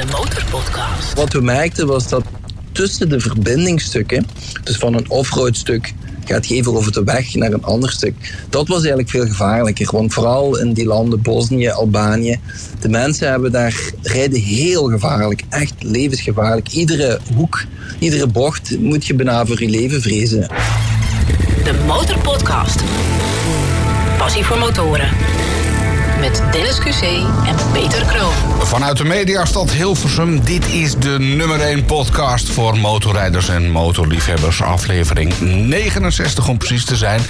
De Motorpodcast. Wat we merkten was dat tussen de verbindingsstukken, dus van een offroad stuk gaat geven over de weg naar een ander stuk. Dat was eigenlijk veel gevaarlijker. Want vooral in die landen, Bosnië, Albanië, de mensen hebben daar rijden heel gevaarlijk. Echt levensgevaarlijk. Iedere hoek, iedere bocht moet je bijna voor je leven vrezen. De Motorpodcast. Passie voor motoren. Met Dennis QC en Peter Kroon. Vanuit de mediastad Hilversum, dit is de nummer 1 podcast voor motorrijders en motorliefhebbers. Aflevering 69 om precies te zijn.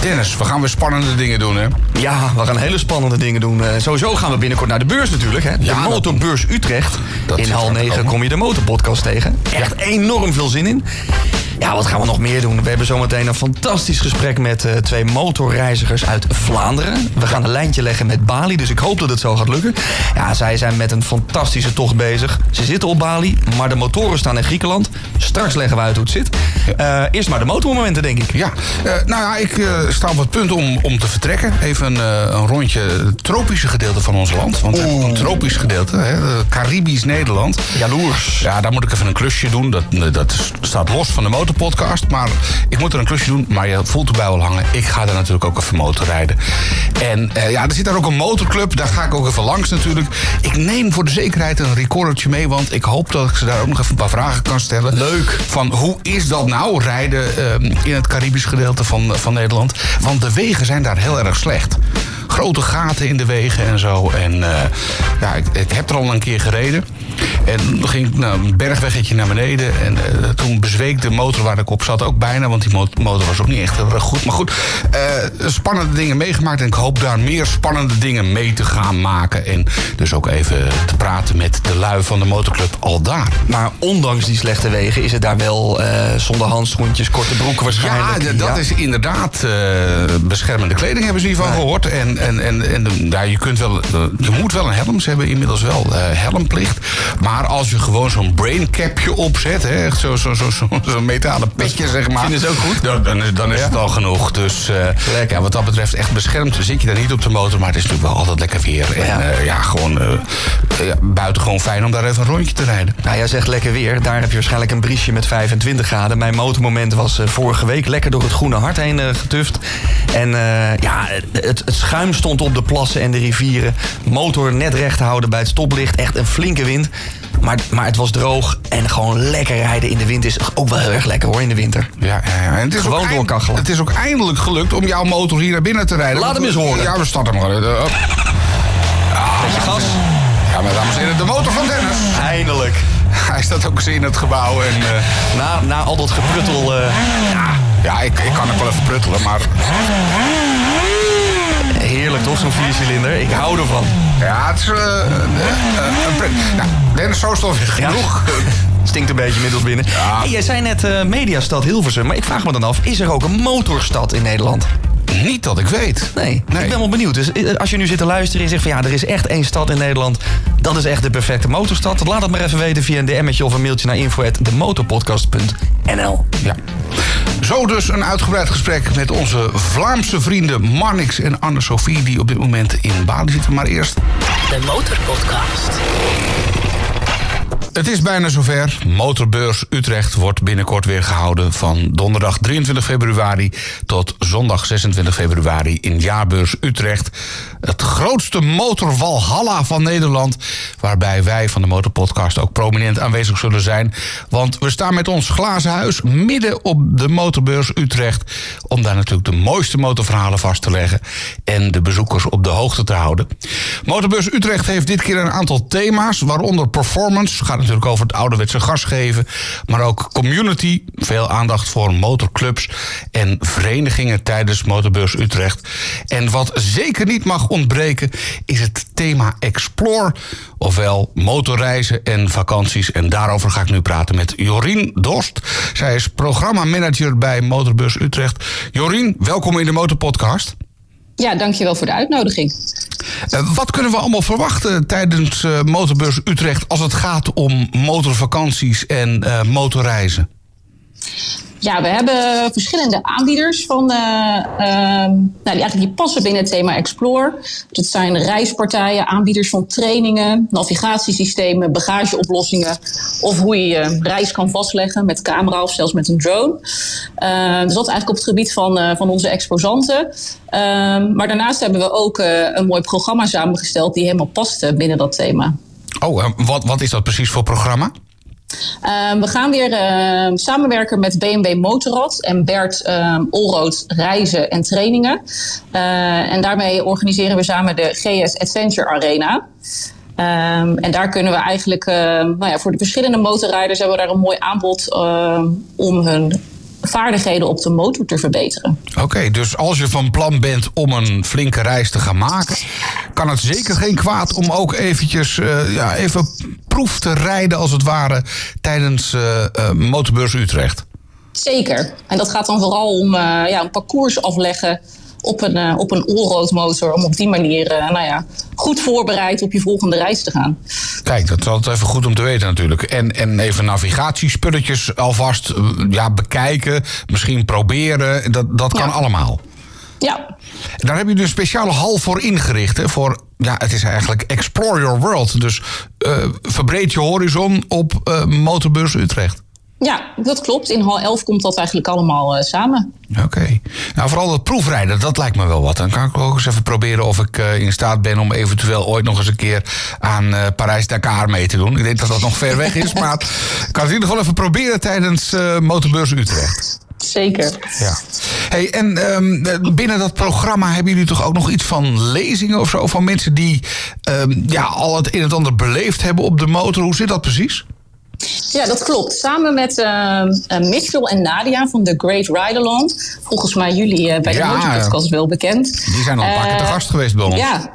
Dennis, we gaan weer spannende dingen doen, hè? Ja, we gaan hele spannende dingen doen. Eh, sowieso gaan we binnenkort naar de beurs natuurlijk. Hè? De Ja, dat- Motorbeurs Utrecht. dat In hal er 9 komen. kom je de Motorpodcast tegen. Echt enorm veel zin in. Ja, wat gaan we nog meer doen? We hebben zometeen een fantastisch gesprek met eh, twee motorreizigers uit Vlaanderen. We gaan een lijntje leggen met Bali, dus ik hoop dat het zo gaat lukken. Ja, zij zijn met een fantastische tocht bezig. Ze zitten op Bali, maar de motoren staan in Griekenland. Straks leggen we uit hoe het zit. Eh, eerst maar de motormomenten, denk ik. Ja, eh, nou ja, ik sta op het punt om, om te vertrekken. Even eh, een rondje het tropische gedeelte van ons land. Want we hebben ook een tropisch gedeelte, hè, Caribisch Nederland. Jaloers. Ja, daar moet ik even een klusje doen. Dat, dat staat los van de motorpodcast. Maar ik moet er een klusje doen. Maar je voelt erbij wel hangen. Ik ga daar natuurlijk ook even motorrijden. En eh, ja, er zit daar ook een motorclub. Daar ga ik ook even langs natuurlijk. Ik neem voor de zekerheid een recordertje mee. Want ik hoop dat ik ze daar ook nog even een paar vragen kan stellen. Leuk. Van hoe is dat nou, rijden eh, in het Caribisch gedeelte van, van Nederland? Want de wegen zijn daar heel erg slecht. Grote gaten in de wegen en zo. En eh, ja, ik, ik heb er al een keer gereden. En toen ging ik nou, een bergweggetje naar beneden. En eh, toen bezweek de motor waar ik op zat ook bijna. Want die mo- motor was ook niet echt heel erg goed. Maar goed, eh, spannende dingen meegemaakt. En ik hoop daar meer spannende dingen mee te gaan maken. En dus ook even te praten met de lui van de motorclub al daar. Maar ondanks die slechte wegen is het daar wel zonder handschoentjes, korte broeken waarschijnlijk. Ja, dat is inderdaad beschermende kleding, hebben ze hiervan Nee. gehoord. En, en, en, en ja, je, kunt wel, je moet wel een helm. Ze hebben inmiddels wel eh, helmplicht. Maar als je gewoon zo'n braincapje opzet, hè, echt zo'n zo, zo, zo, zo'n metalen petje, zeg maar. Vinden ze ook goed? Dan, dan, dan is het al genoeg. Dus eh, ja, wat dat betreft echt beschermd zit je daar niet op de motor. Maar het is natuurlijk wel altijd lekker weer. En Ja. ja, ja gewoon eh, gewoon fijn om daar even een rondje te rijden. Nou, jij zegt lekker weer. Daar heb je waarschijnlijk een briesje met 25 graden. Mijn motormoment was vorige week lekker door het groene hart heen getuft. En ja, het, het schuim stond op de plassen en de rivieren. Motor net recht houden bij het stoplicht. Echt een flinke wind. Maar, maar het was droog en gewoon lekker rijden in de wind is ook wel heel erg lekker hoor in de winter. Ja, ja, ja. En het is Gewoon doorkachelen. Het is ook eindelijk gelukt om jouw motor hier naar binnen te rijden. Laat hem eens horen. Ja, we starten. Eh, op. Beetje gas. Ja, maar dames en heren, de motor van Dennis. Eindelijk. Hij staat ook eens in het gebouw. En, eh, Na, na al dat gepruttel. eh, ja, ik, ik kan ook wel even pruttelen, maar heerlijk toch, zo'n viercilinder. Ik hou ervan. ja, het is een pret. Nou, Dennis, is Ja. genoeg. Stinkt een beetje inmiddels binnen. Hey, jij zei net eh, Mediastad Hilversum, maar ik vraag me dan af... is er ook een motorstad in Nederland? Niet dat ik weet. Nee, Nee. ik ben wel benieuwd. Dus eh, als je nu zit te luisteren en zegt van... ja, er is echt één stad in Nederland... dat is echt de perfecte motorstad. Laat het maar even weten via een DM'tje of een mailtje naar info.demotorpodcast.nl Ja. Zo dus een uitgebreid gesprek met onze Vlaamse vrienden Marnix en Anne-Sophie... die op dit moment in Bali zitten. Maar eerst De Motorpodcast. Het is bijna zover. Motorbeurs Utrecht wordt binnenkort weer gehouden van donderdag 23 februari tot zondag 26 februari in Jaarbeurs Utrecht. Het grootste motorwalhalla van Nederland, waarbij wij van de Motorpodcast ook prominent aanwezig zullen zijn. Want we staan met ons glazen huis midden op de Motorbeurs Utrecht om daar natuurlijk de mooiste motorverhalen vast te leggen en de bezoekers op de hoogte te houden. Motorbeurs Utrecht heeft dit keer een aantal thema's, waaronder performance, gaat natuurlijk over het ouderwetse gas geven, maar ook community, veel aandacht voor motorclubs en verenigingen tijdens Motorbeurs Utrecht. En wat zeker niet mag ontbreken is het thema Explore, ofwel motorreizen en vakanties. En daarover ga ik nu praten met Jorien Dorst. Zij is programmamanager bij Motorbeurs Utrecht. Jorien, welkom in de Motorpodcast. Ja, dankjewel voor de uitnodiging. Eh, wat kunnen we allemaal verwachten tijdens eh, Motorbeurs Utrecht als het gaat om motorvakanties en eh, motorreizen? Ja, we hebben verschillende aanbieders van, uh, nou, die, eigenlijk passen binnen het thema Explore. Dat zijn reispartijen, aanbieders van trainingen, navigatiesystemen, bagageoplossingen of hoe je je reis kan vastleggen met camera of zelfs met een drone. Uh, dus dat eigenlijk op het gebied van, van onze exposanten. Ehm, maar daarnaast hebben we ook een mooi programma samengesteld die helemaal past binnen dat thema. Oh, wat, wat is dat precies voor programma? Uh, we gaan weer uh, samenwerken met BMW Motorrad en Bert uh, Olrood reizen en trainingen. Uh, en daarmee organiseren we samen de GS Adventure Arena. En daar kunnen we eigenlijk, nou ja, voor de verschillende motorrijders hebben we daar een mooi aanbod om hun vaardigheden op de motor te verbeteren. Oké, dus als je van plan bent om een flinke reis te gaan maken, kan het zeker geen kwaad om ook eventjes uh, ja, even proef te rijden als het ware tijdens uh, uh, Motorbeurs Utrecht. Zeker. En dat gaat dan vooral om ja, een parcours afleggen op een, uh, op een allroad Om op die manier uh, nou ja, goed voorbereid op je volgende reis te gaan. Kijk, dat is altijd even goed om te weten natuurlijk. En, en even navigatiespulletjes alvast uh, ja, bekijken. Misschien proberen. Dat, dat kan ja. allemaal. Ja. Daar heb je dus een speciale hal voor ingericht. Hè, voor, ja, het is eigenlijk Explore Your World. Dus verbreed je horizon op Motorbeurs Utrecht. Ja, dat klopt. In hal 11 komt dat eigenlijk allemaal uh, samen. Oké. Okay. Nou, vooral dat proefrijden, dat lijkt me wel wat. Dan kan ik ook eens even proberen of ik uh, in staat ben om eventueel ooit nog eens een keer aan uh, Parijs-Dakar mee te doen. Ik denk dat dat nog ver weg is, maar ik kan het in ieder geval even proberen tijdens Motorbeurs Utrecht. Zeker. Ja. Hey, en um, binnen dat programma hebben jullie toch ook nog iets van lezingen of zo? Van mensen die um, ja, al het een en ander beleefd hebben op de motor. Hoe zit dat precies? Ja, dat klopt. Samen met uh, Mitchell en Nadia van The Great Ride Along. Volgens mij jullie uh, bij de ja, Podcast wel bekend. Die zijn al een paar keer te gast geweest bij ons. Ja.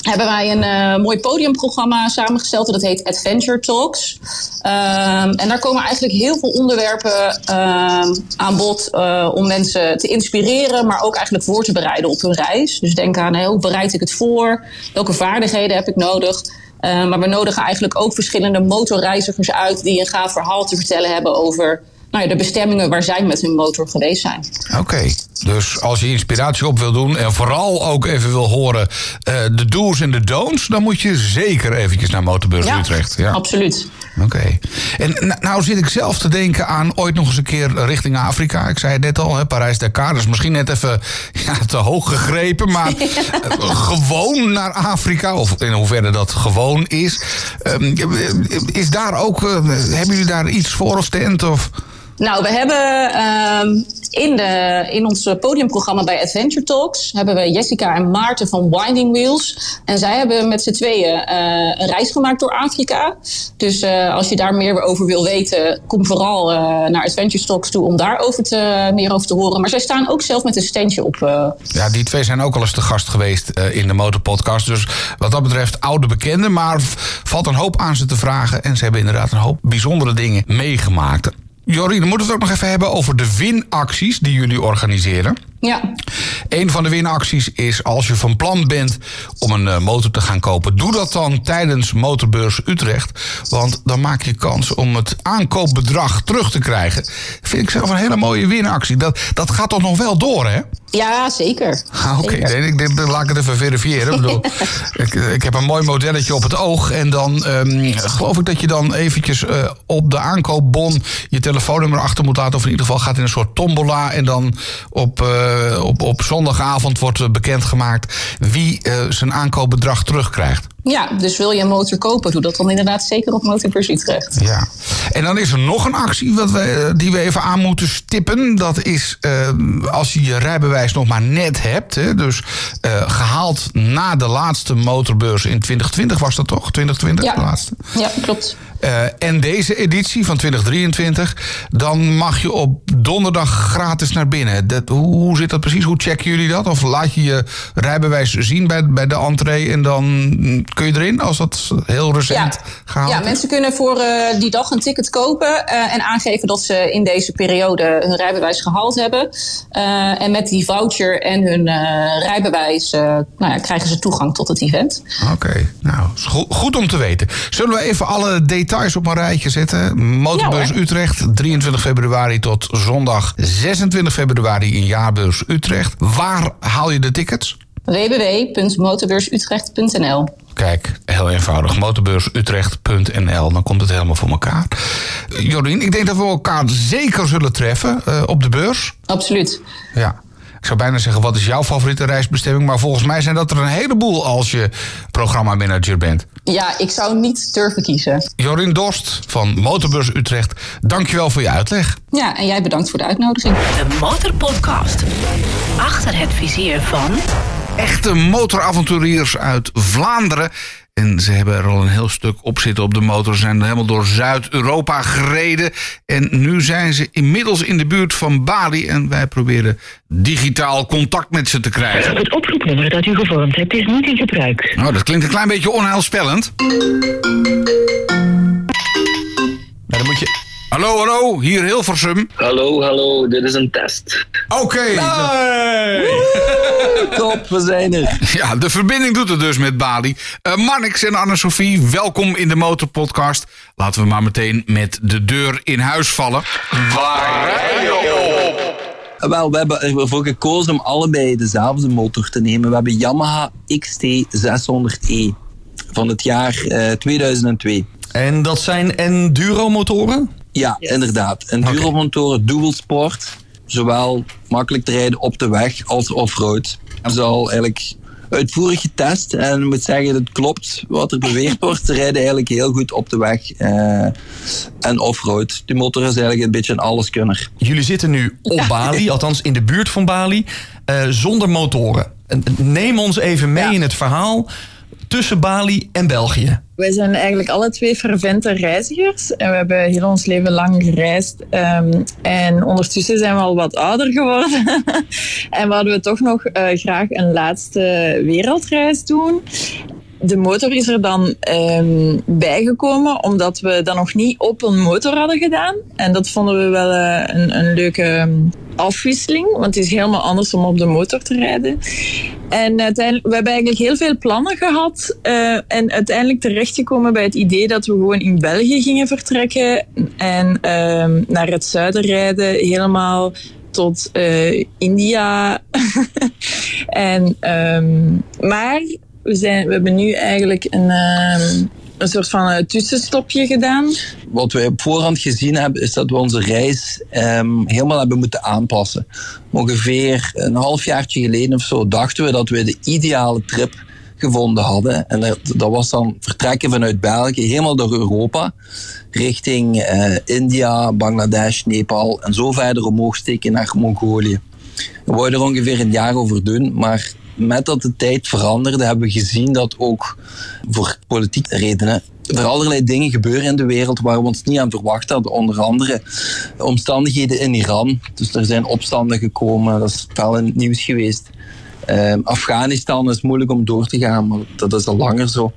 Hebben wij een uh, mooi podiumprogramma samengesteld. Dat heet Adventure Talks. Um, en daar komen eigenlijk heel veel onderwerpen uh, aan bod. om mensen te inspireren. Maar ook eigenlijk voor te bereiden op hun reis. Dus denk aan hoe bereid ik het voor? Welke vaardigheden heb ik nodig? Uh, maar we nodigen eigenlijk ook verschillende motorreizigers uit die een gaaf verhaal te vertellen hebben over nou ja, de bestemmingen waar zij met hun motor geweest zijn. Oké, dus als je inspiratie op wil doen en vooral ook even wil horen uh, de do's en de don'ts, dan moet je zeker eventjes naar Motorbeurs ja, Utrecht. Ja, absoluut. Oké. Okay. En nou zit ik zelf te denken aan ooit nog eens een keer richting Afrika. Ik zei het net al, Parijs-Dakar. Dat is misschien net even ja, te hoog gegrepen. Maar gewoon naar Afrika, of in hoeverre dat gewoon is. Um, is daar ook, uh, hebben jullie daar iets voor of tent? Of... Nou, we hebben um, in, de, in ons podiumprogramma bij Adventure Talks... hebben we Jessica en Maarten van Winding Wheels. En zij hebben met z'n tweeën uh, een reis gemaakt door Afrika. Dus uh, als je daar meer over wil weten... kom vooral uh, naar Adventure Talks toe om daarover te, meer over te horen. Maar zij staan ook zelf met een standje op. Ja, die twee zijn ook al eens te gast geweest in de Motorpodcast. Dus wat dat betreft oude bekenden. Maar valt een hoop aan ze te vragen. En ze hebben inderdaad een hoop bijzondere dingen meegemaakt. Jorien, we moeten het ook nog even hebben over de winacties die jullie organiseren. Ja. Een van de winacties is als je van plan bent om een uh, motor te gaan kopen. Doe dat dan tijdens Motorbeurs Utrecht. Want dan maak je kans om het aankoopbedrag terug te krijgen. Vind ik zelf een hele mooie winactie. Dat, dat gaat toch nog wel door, hè? Ja, zeker. Ah, Oké, okay. nee, ik, laat ik het even verifiëren. ik, bedoel, ik, ik, heb een mooi modelletje op het oog. En dan um, geloof ik dat je dan eventjes uh, op de aankoopbon je telefoonnummer achter moet laten. Of in ieder geval gaat in een soort tombola. En dan op, uh, op, op zondagavond wordt bekendgemaakt wie uh, zijn aankoopbedrag terugkrijgt. Ja, dus wil je een motor kopen, doe dat dan inderdaad zeker op Motorbeurs Utrecht. Ja, en dan is er nog een actie wat we, die we even aan moeten stippen. Dat is uh, als je je rijbewijs nog maar net hebt. Hè, dus uh, gehaald na de laatste motorbeurs in 2020 was dat toch? 2020 ja. de laatste. Ja, klopt. Uh, en deze editie van 2023, dan mag je op donderdag gratis naar binnen. Dat, hoe, zit dat precies? Hoe checken jullie dat? Of laat je je rijbewijs zien bij, bij de entree en dan kun je erin als dat heel recent Ja. gehaald Ja, mensen kunnen voor eh, die dag een ticket kopen eh, en aangeven dat ze in deze periode hun rijbewijs gehaald hebben. Eh, en met die voucher en hun eh, rijbewijs eh, nou ja, krijgen ze toegang tot het event. Oké, nou, goed om te weten. Zullen we even alle details op een rijtje zetten? Motorbeurs Ja. Utrecht, 23 februari tot zondag 26 februari in Jaarbeurs Utrecht. Waar haal je de tickets? www.motorbeursutrecht.nl Kijk, heel eenvoudig. Motorbeursutrecht.nl. Dan komt het helemaal voor elkaar. Jorien, ik denk dat we elkaar zeker zullen treffen eh, op de beurs. Absoluut. Ja. Ik zou bijna zeggen, wat is jouw favoriete reisbestemming? Maar volgens mij zijn dat er een heleboel als je programmamanager bent. Ja, ik zou niet durven kiezen. Jorien Dorst van Motorbeurs Utrecht, dankjewel voor je uitleg. Ja, en jij bedankt voor de uitnodiging. De Motorpodcast. Achter het vizier van... Echte motoravonturiers uit Vlaanderen. En ze hebben er al een heel stuk op zitten op de motor. Ze zijn helemaal door Zuid-Europa gereden. En nu zijn ze inmiddels in de buurt van Bali. En wij proberen digitaal contact met ze te krijgen. Het oproepnummer dat u gevormd hebt is niet in gebruik. Nou, dat klinkt een klein beetje onheilspellend. Nou, dan moet je... Hallo, hallo, hier Hilversum. Hallo, hallo, dit is een test. Oké. Top, we zijn er. Ja, de verbinding doet het dus met Bali. Eh Marnix en Anne-Sophie, welkom in de Motorpodcast. Laten we maar meteen met de deur in huis vallen. Eh, Wel, we hebben ervoor gekozen om allebei dezelfde motor te nemen. We hebben Yamaha XT600E van het jaar eh, 2002. En dat zijn enduro-motoren? Ja, inderdaad. Enduromotoren, dual sport. Zowel makkelijk te rijden op de weg als offroad. We zijn al eigenlijk uitvoerig getest. En ik moet zeggen, het klopt wat er beweerd wordt. Ze rijden eigenlijk heel goed op de weg eh, en offroad. Die motor is eigenlijk een beetje een alleskunner. Jullie zitten nu op Bali, althans in de buurt van Bali, eh, zonder motoren. En Neem ons even mee Ja. in het verhaal tussen Bali en België. Wij zijn eigenlijk alle twee fervente reizigers. En we hebben heel ons leven lang gereisd. Ehm, en ondertussen zijn we al wat ouder geworden. en wouden we toch nog eh, graag een laatste wereldreis doen. De motor is er dan ehm, bijgekomen omdat we dat nog niet op een motor hadden gedaan. En dat vonden we wel eh, een, een leuke ehm, afwisseling, want het is helemaal anders om op de motor te rijden. En uiteindelijk, we hebben eigenlijk heel veel plannen gehad. eh, en uiteindelijk terechtgekomen bij het idee dat we gewoon in België gingen vertrekken. En ehm, naar het zuiden rijden, helemaal tot eh, India. en, maar we, zijn, we hebben nu eigenlijk een, ehm, een soort van eh, tussenstopje gedaan. Wat we op voorhand gezien hebben, is dat we onze reis ehm, helemaal hebben moeten aanpassen. Ongeveer een halfjaartje geleden of zo dachten we dat we de ideale trip gevonden hadden. En dat, dat was dan vertrekken vanuit België, helemaal door Europa, richting eh, India, Bangladesh, Nepal en zo verder omhoog steken naar Mongolië. We wouden er ongeveer een jaar over doen, maar met dat de tijd veranderde, hebben we gezien dat ook voor politieke redenen er allerlei dingen gebeuren in de wereld waar we ons niet aan verwacht hadden. Onder andere omstandigheden in Iran. Dus er zijn opstanden gekomen, dat is wel in het nieuws geweest. Ehm, Afghanistan is moeilijk om door te gaan, maar dat is al langer zo.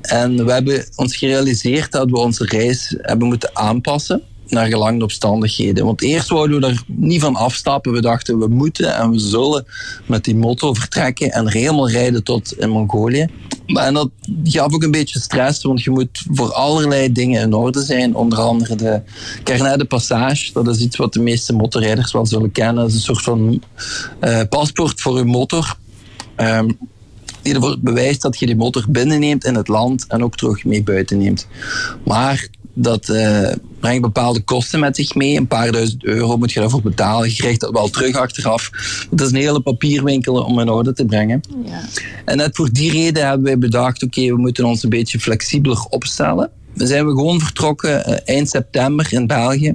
En we hebben ons gerealiseerd dat we onze reis hebben moeten aanpassen naar gelang de omstandigheden. Want eerst wouden we er niet van afstappen. We dachten we moeten en we zullen met die motto vertrekken en helemaal rijden tot in Mongolië. En dat gaf ook een beetje stress, want je moet voor allerlei dingen in orde zijn. Onder andere de Carnet de Passage. Dat is iets wat de meeste motorrijders wel zullen kennen. Dat is een soort van eh, paspoort voor je motor. Ehm, die ervoor bewijst dat je die motor binnenneemt in het land en ook terug mee buiten neemt. Maar dat eh, brengt bepaalde kosten met zich mee. Een paar duizend euro moet je daarvoor betalen. Je krijgt dat wel terug achteraf. Het is een hele papierwinkel om in orde te brengen. En net voor die reden hebben wij bedacht, oké, we moeten ons een beetje flexibeler opstellen. Dan zijn we gewoon vertrokken eh, eind september in België.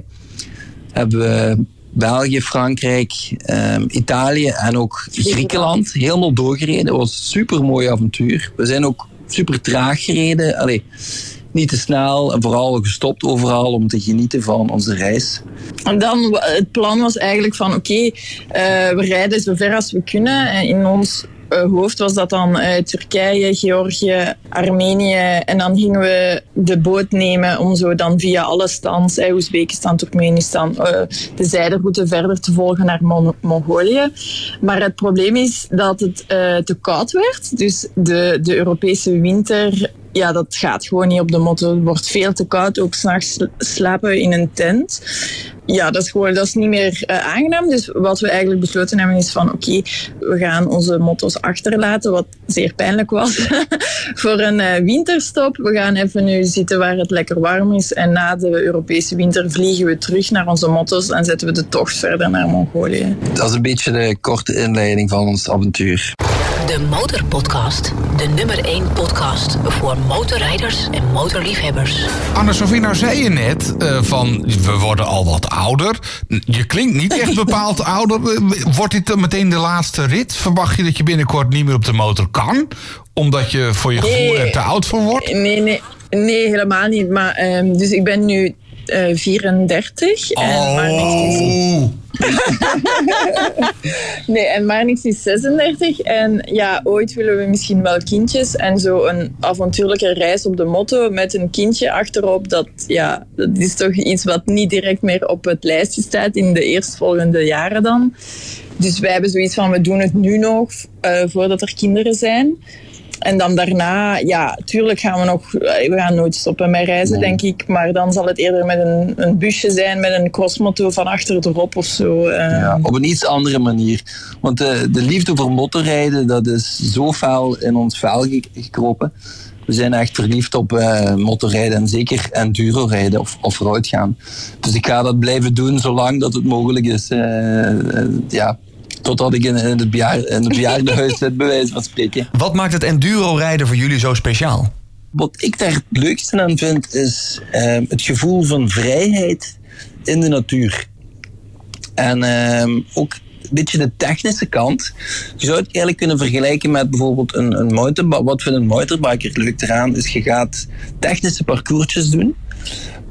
Hebben we België, Frankrijk, ehm, Italië en ook Griekenland helemaal doorgereden. Het was een super mooi avontuur. We zijn ook super traag gereden. Allee, niet te snel en vooral gestopt overal om te genieten van onze reis. En dan, het plan was eigenlijk van oké, eh, we rijden zo ver als we kunnen. En in ons eh, hoofd was dat dan eh, Turkije, Georgië, Armenië. En dan gingen we de boot nemen om zo dan via alle stands, Oezbekistan, Turkmenistan, de zijderoute verder te volgen naar Mon- Mongolië. Maar het probleem is dat het te koud werd. Dus de, de Europese winter ja, dat gaat gewoon niet op de motto. Het wordt veel te koud. Ook s'nachts slapen in een tent. Ja, dat is gewoon dat is niet meer eh, aangenaam. Dus wat we eigenlijk besloten hebben is van oké, we gaan onze motto's achterlaten, wat zeer pijnlijk was, voor een eh, winterstop. We gaan even nu zitten waar het lekker warm is en na de Europese winter vliegen we terug naar onze motto's en zetten we de tocht verder naar Mongolië. Dat is een beetje de korte inleiding van ons avontuur. De Motorpodcast. De nummer 1 podcast voor motorrijders en motorliefhebbers. Anne-Sophie, nou zei je net eh, van we worden al wat ouder. Je klinkt niet echt bepaald ouder. Wordt dit dan meteen de laatste rit? Verwacht je dat je binnenkort niet meer op de motor kan? Omdat je voor je gevoel Nee. er te oud voor wordt? Nee, nee, nee helemaal niet. Maar, ehm, dus ik ben nu eh 34 en maar niks is Oh, Nee, en maar niks is 36. En ja, ooit willen we misschien wel kindjes. En zo een avontuurlijke reis op de motto met een kindje achterop. Dat, ja, dat is toch iets wat niet direct meer op het lijstje staat in de eerstvolgende jaren dan. Dus wij hebben zoiets van, we doen het nu nog, eh, voordat er kinderen zijn. En dan daarna, ja, tuurlijk gaan we nog... eh, We gaan nooit stoppen met reizen, denk ik. Maar dan zal het eerder met een, een busje zijn, met een crossmotto van achter erop of zo. eh. Ja, op een iets andere manier. Want de, de liefde voor motorrijden, dat is zo fel in ons vel ge- gekropen. We zijn echt verliefd op eh, motorrijden en zeker enduro rijden of off-road gaan. Dus ik ga dat blijven doen zolang dat het mogelijk is. Eh, eh, ja, totdat ik in, in het, in het bejaardenhuis zit, bij wijze van spreken. Wat maakt het enduro-rijden voor jullie zo speciaal? Wat ik daar het leukste aan vind, is ehm, het gevoel van vrijheid in de natuur. En ehm, ook een beetje de technische kant. Je zou het eigenlijk kunnen vergelijken met bijvoorbeeld een, een mountainbike. Wat vindt een mountainbiker leuk eraan, is je gaat technische parcoursjes doen.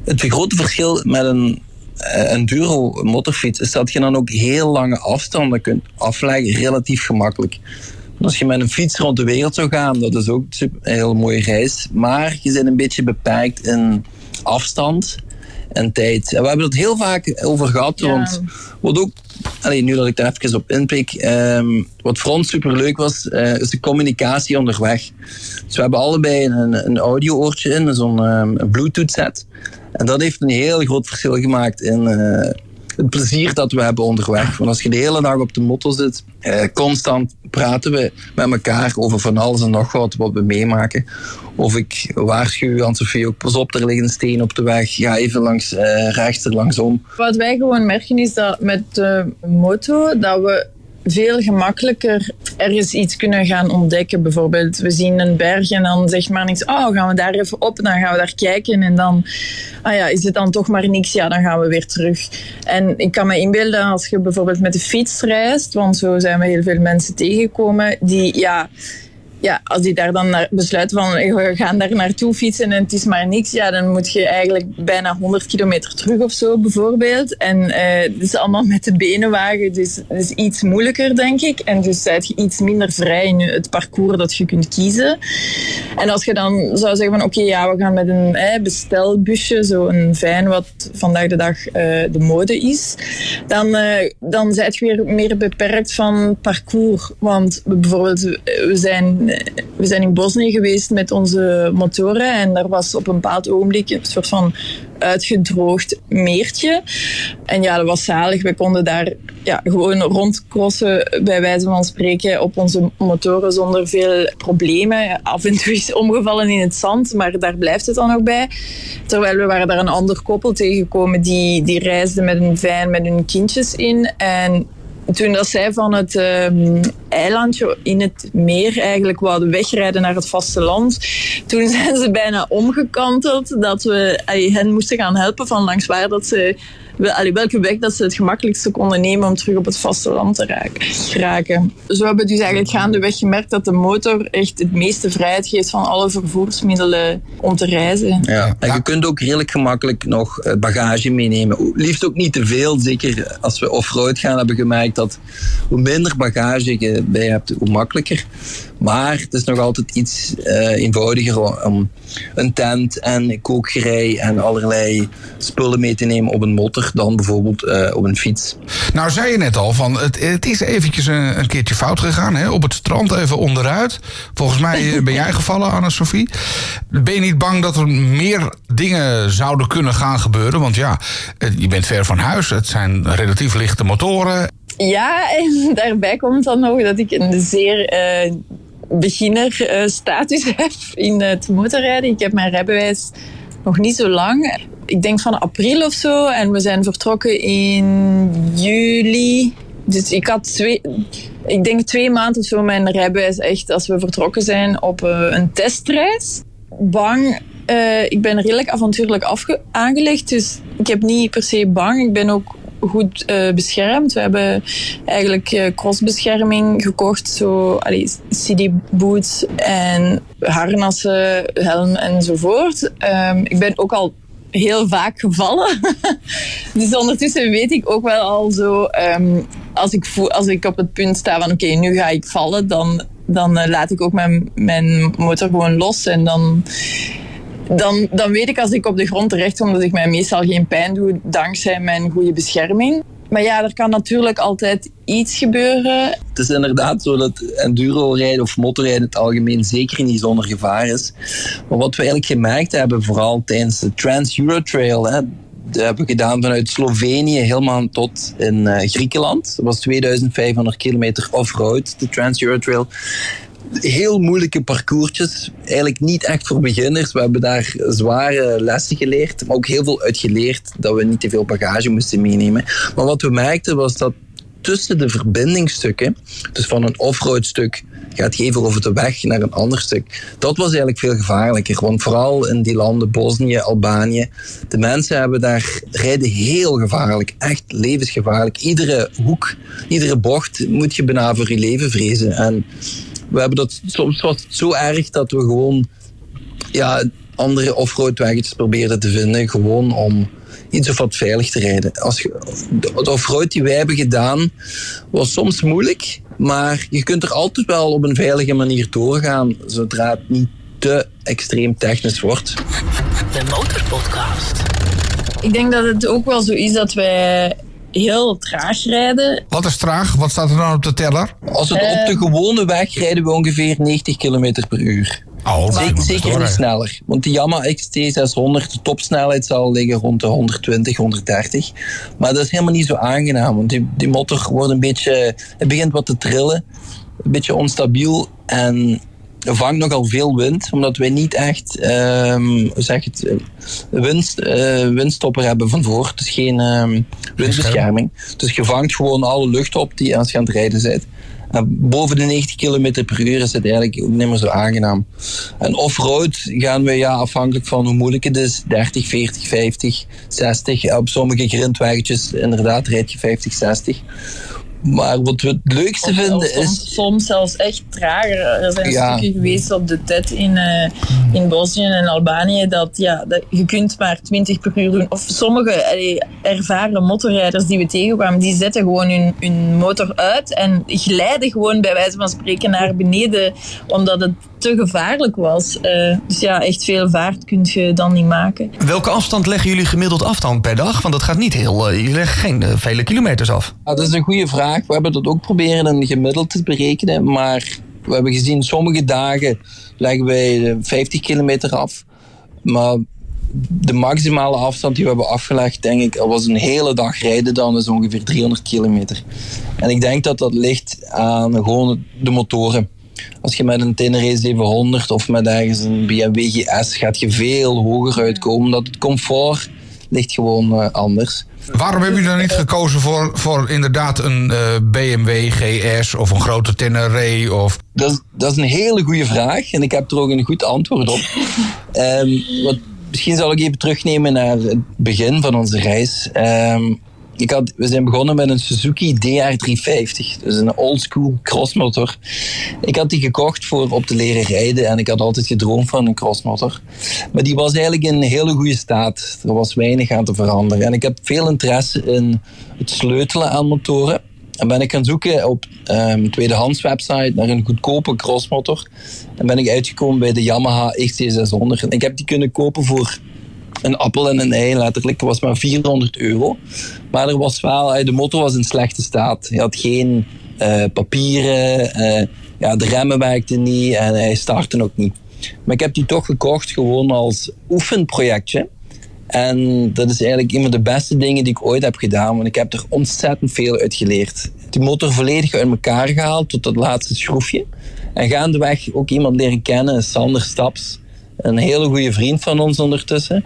Het grote verschil met een enduro motorfiets is dat je dan ook heel lange afstanden kunt afleggen, relatief gemakkelijk. Als je met een fiets rond de wereld zou gaan, dat is ook een heel mooie reis. Maar je bent een beetje beperkt in afstand en tijd. En we hebben het heel vaak over gehad, Ja. want wat ook, nu dat ik daar even op inpik, ehm, wat voor ons super leuk was, eh, is de communicatie onderweg. Dus we hebben allebei een, een audio-oortje in, zo'n ehm, een Bluetooth-set. En dat heeft een heel groot verschil gemaakt in eh, het plezier dat we hebben onderweg. Want als je de hele dag op de motto zit, eh, constant praten we met elkaar over van alles en nog wat wat we meemaken. Of ik waarschuw aan Sofie ook, pas op, er ligt een steen op de weg. Ga even langs eh, rechts er langsom. Wat wij gewoon merken is dat met de moto dat we veel gemakkelijker ergens iets kunnen gaan ontdekken. Bijvoorbeeld, we zien een berg en dan zegt maar niks. Oh, gaan we daar even op? Dan gaan we daar kijken en dan, ah ja, is het dan toch maar niks? Ja, dan gaan we weer terug. En ik kan me inbeelden als je bijvoorbeeld met de fiets reist, want zo zijn we heel veel mensen tegengekomen die, ja, ja, als die daar dan naar besluiten van we gaan daar naartoe fietsen en het is maar niks, ja, dan moet je eigenlijk bijna 100 kilometer terug of zo bijvoorbeeld. En eh het is allemaal met de benen wagen, dus het is iets moeilijker denk ik. En dus ben je iets minder vrij in het parcours dat je kunt kiezen. En als je dan zou zeggen van oké, ja, we gaan met een eh, bestelbusje, zo een fijn wat vandaag de dag eh, de mode is, dan, eh dan zijn je weer meer beperkt van parcours. Want bijvoorbeeld, we zijn, we zijn in Bosnië geweest met onze motoren en daar was op een bepaald ogenblik een soort van uitgedroogd meertje. En ja, dat was zalig. We konden daar ja, gewoon rondcrossen, bij wijze van spreken, op onze motoren zonder veel problemen. Af en toe is omgevallen in het zand, maar daar blijft het dan ook bij. Terwijl we waren daar een ander koppel tegengekomen die, die reisde met een vijn met hun kindjes in. En toen dat zij van het ehm, eilandje in het meer eigenlijk wouden wegrijden naar het vasteland, toen zijn ze bijna omgekanteld dat we allee, hen moesten gaan helpen van langs waar dat ze allee, welke weg dat ze het gemakkelijkste konden nemen om terug op het vasteland te raken- geraken. Zo hebben we dus eigenlijk gaandeweg gemerkt dat de motor echt het meeste vrijheid geeft van alle vervoersmiddelen om te reizen. Ja. En je kunt ook redelijk gemakkelijk nog eh, bagage meenemen. Liefst ook niet te veel. Zeker als we off-road gaan, hebben we gemerkt dat hoe minder bagage je bij hebt, hoe makkelijker. Maar het is nog altijd iets eh, eenvoudiger om een tent en kookgerei en allerlei spullen mee te nemen op een motor dan bijvoorbeeld eh, op een fiets. Nou, zei je net al, van het, het is eventjes een, een keertje fout gegaan. Hè? Op het strand even onderuit. Volgens mij eh, ben jij gevallen, Anne-Sophie. Ben je niet bang dat er meer dingen zouden kunnen gaan gebeuren? Want ja, je bent ver van huis. Het zijn relatief lichte motoren. Ja, en daarbij komt dan nog dat ik een zeer eh beginner-status heb in het motorrijden. Ik heb mijn rijbewijs nog niet zo lang. Ik denk van april of zo. En we zijn vertrokken in juli. Dus ik had twee, ik denk twee maanden of zo mijn rijbewijs echt als we vertrokken zijn op eh, een testreis. Bang. eh, ik ben redelijk avontuurlijk aangelegd, dus ik heb niet per se bang. Ik ben ook goed eh, beschermd. We hebben eigenlijk eh, crossbescherming gekocht, zo city boots en harnassen, helm enzovoort. Ehm, ik ben ook al heel vaak gevallen. dus ondertussen weet ik ook wel al zo, ehm, als, ik als ik op het punt sta van oké, nu ga ik vallen, dan, dan eh, laat ik ook mijn, mijn motor gewoon los en dan dan, dan weet ik als ik op de grond terecht kom dat ik mij meestal geen pijn doe dankzij mijn goede bescherming. Maar ja, er kan natuurlijk altijd iets gebeuren. Het is inderdaad zo dat enduro-rijden of motorrijden in het algemeen zeker niet zonder gevaar is. Maar wat we eigenlijk gemerkt hebben, vooral tijdens de Trans-Euro-Trail, hè, dat hebben we gedaan vanuit Slovenië helemaal tot in eh, Griekenland. Dat was 2500 kilometer off-road, de Trans-Euro-Trail. Heel moeilijke parcoursjes, eigenlijk niet echt voor beginners. We hebben daar zware lessen geleerd, maar ook heel veel uitgeleerd dat we niet te veel bagage moesten meenemen. Maar wat we merkten was dat tussen de verbindingsstukken, dus van een offroad stuk gaat je even over de weg naar een ander stuk. Dat was eigenlijk veel gevaarlijker, want vooral in die landen, Bosnië, Albanië, de mensen hebben daar rijden heel gevaarlijk, echt levensgevaarlijk. Iedere hoek, iedere bocht moet je bijna voor je leven vrezen. En we hebben dat, soms was het zo erg dat we gewoon ja, andere offroad weggetjes probeerden te vinden, gewoon om iets of wat veilig te rijden. Als je, de offroad die wij hebben gedaan was soms moeilijk, maar je kunt er altijd wel op een veilige manier doorgaan, zodra het niet te extreem technisch wordt. De Motorpodcast. Ik denk dat het ook wel zo is dat wij heel traag rijden. Wat is traag? Wat staat er dan op de teller? Als we op de gewone weg rijden we ongeveer 90 km per uur. Oh, Zeker, zeker niet sneller. Want de Yamaha XT600, de topsnelheid zal liggen rond de 120, 130. Maar dat is helemaal niet zo aangenaam. Want die, die motor wordt een beetje... Het begint wat te trillen. Een beetje onstabiel. En vangt nogal veel wind. Omdat wij niet echt... ehm, zeg het? eh, eh, windstopper hebben van voor. Dus geen ehm, windbescherming. Dus je vangt gewoon alle lucht op die als je aan het rijden bent. En boven de 90 km per uur is het eigenlijk ook niet meer zo aangenaam. En off-road gaan we ja, afhankelijk van hoe moeilijk het is, 30, 40, 50, 60. Op sommige grindweggetjes inderdaad rijd je 50, 60. Maar wat we het leukste Of vinden soms, is... soms zelfs echt trager. Er zijn Ja. stukken geweest op de TED in, eh, in Bosnië en Albanië dat, ja, dat je kunt maar 20 per uur doen. Of sommige allee, ervaren motorrijders die we tegenkwamen, die zetten gewoon hun, hun motor uit en glijden gewoon bij wijze van spreken naar beneden, omdat het te gevaarlijk was. Eh, dus ja, echt veel vaart kun je dan niet maken. Welke afstand leggen jullie gemiddeld af dan per dag? Want dat gaat niet heel... eh, jullie leggen geen vele kilometers af. Ja, dat is een goede vraag. We hebben dat ook proberen een gemiddeld te berekenen. Maar we hebben gezien, sommige dagen leggen wij eh, 50 kilometer af. Maar de maximale afstand die we hebben afgelegd, denk ik, dat was een hele dag rijden dan, is ongeveer 300 kilometer. En ik denk dat dat ligt aan gewoon de motoren. Als je met een Tenere 700 of met ergens een BMW GS gaat je veel hoger uitkomen. Omdat het comfort ligt gewoon eh, anders. Waarom hebben jullie dan niet gekozen voor, voor inderdaad een eh, BMW GS of een grote Tenere? Of... Dat is, dat is een hele goede vraag en ik heb er ook een goed antwoord op. Ehm, wat misschien zal ik even terugnemen naar het begin van onze reis. Ehm, ik we zijn begonnen met een Suzuki DR350, dus een oldschool crossmotor. Ik had die gekocht voor op te leren rijden en ik had altijd gedroomd van een crossmotor. Maar die was eigenlijk in een hele goede staat. Er was weinig aan te veranderen. En ik heb veel interesse in het sleutelen aan motoren. En ben ik gaan zoeken op um, tweedehands website naar een goedkope crossmotor. En ben ik uitgekomen bij de Yamaha XT600. En ik heb die kunnen kopen voor een appel en een ei, letterlijk. Het was maar 400 euro. Maar er was wel, eh, de motor was in slechte staat. Hij had geen uh, papieren, uh, ja, de remmen werkten niet en hij startte ook niet. Maar ik heb die toch gekocht gewoon als oefenprojectje. En dat is eigenlijk een van de beste dingen die ik ooit heb gedaan, want ik heb er ontzettend veel uit geleerd. Die motor volledig uit elkaar gehaald tot het laatste schroefje. En gaandeweg ook iemand leren kennen, Sander Staps. Een hele goede vriend van ons ondertussen.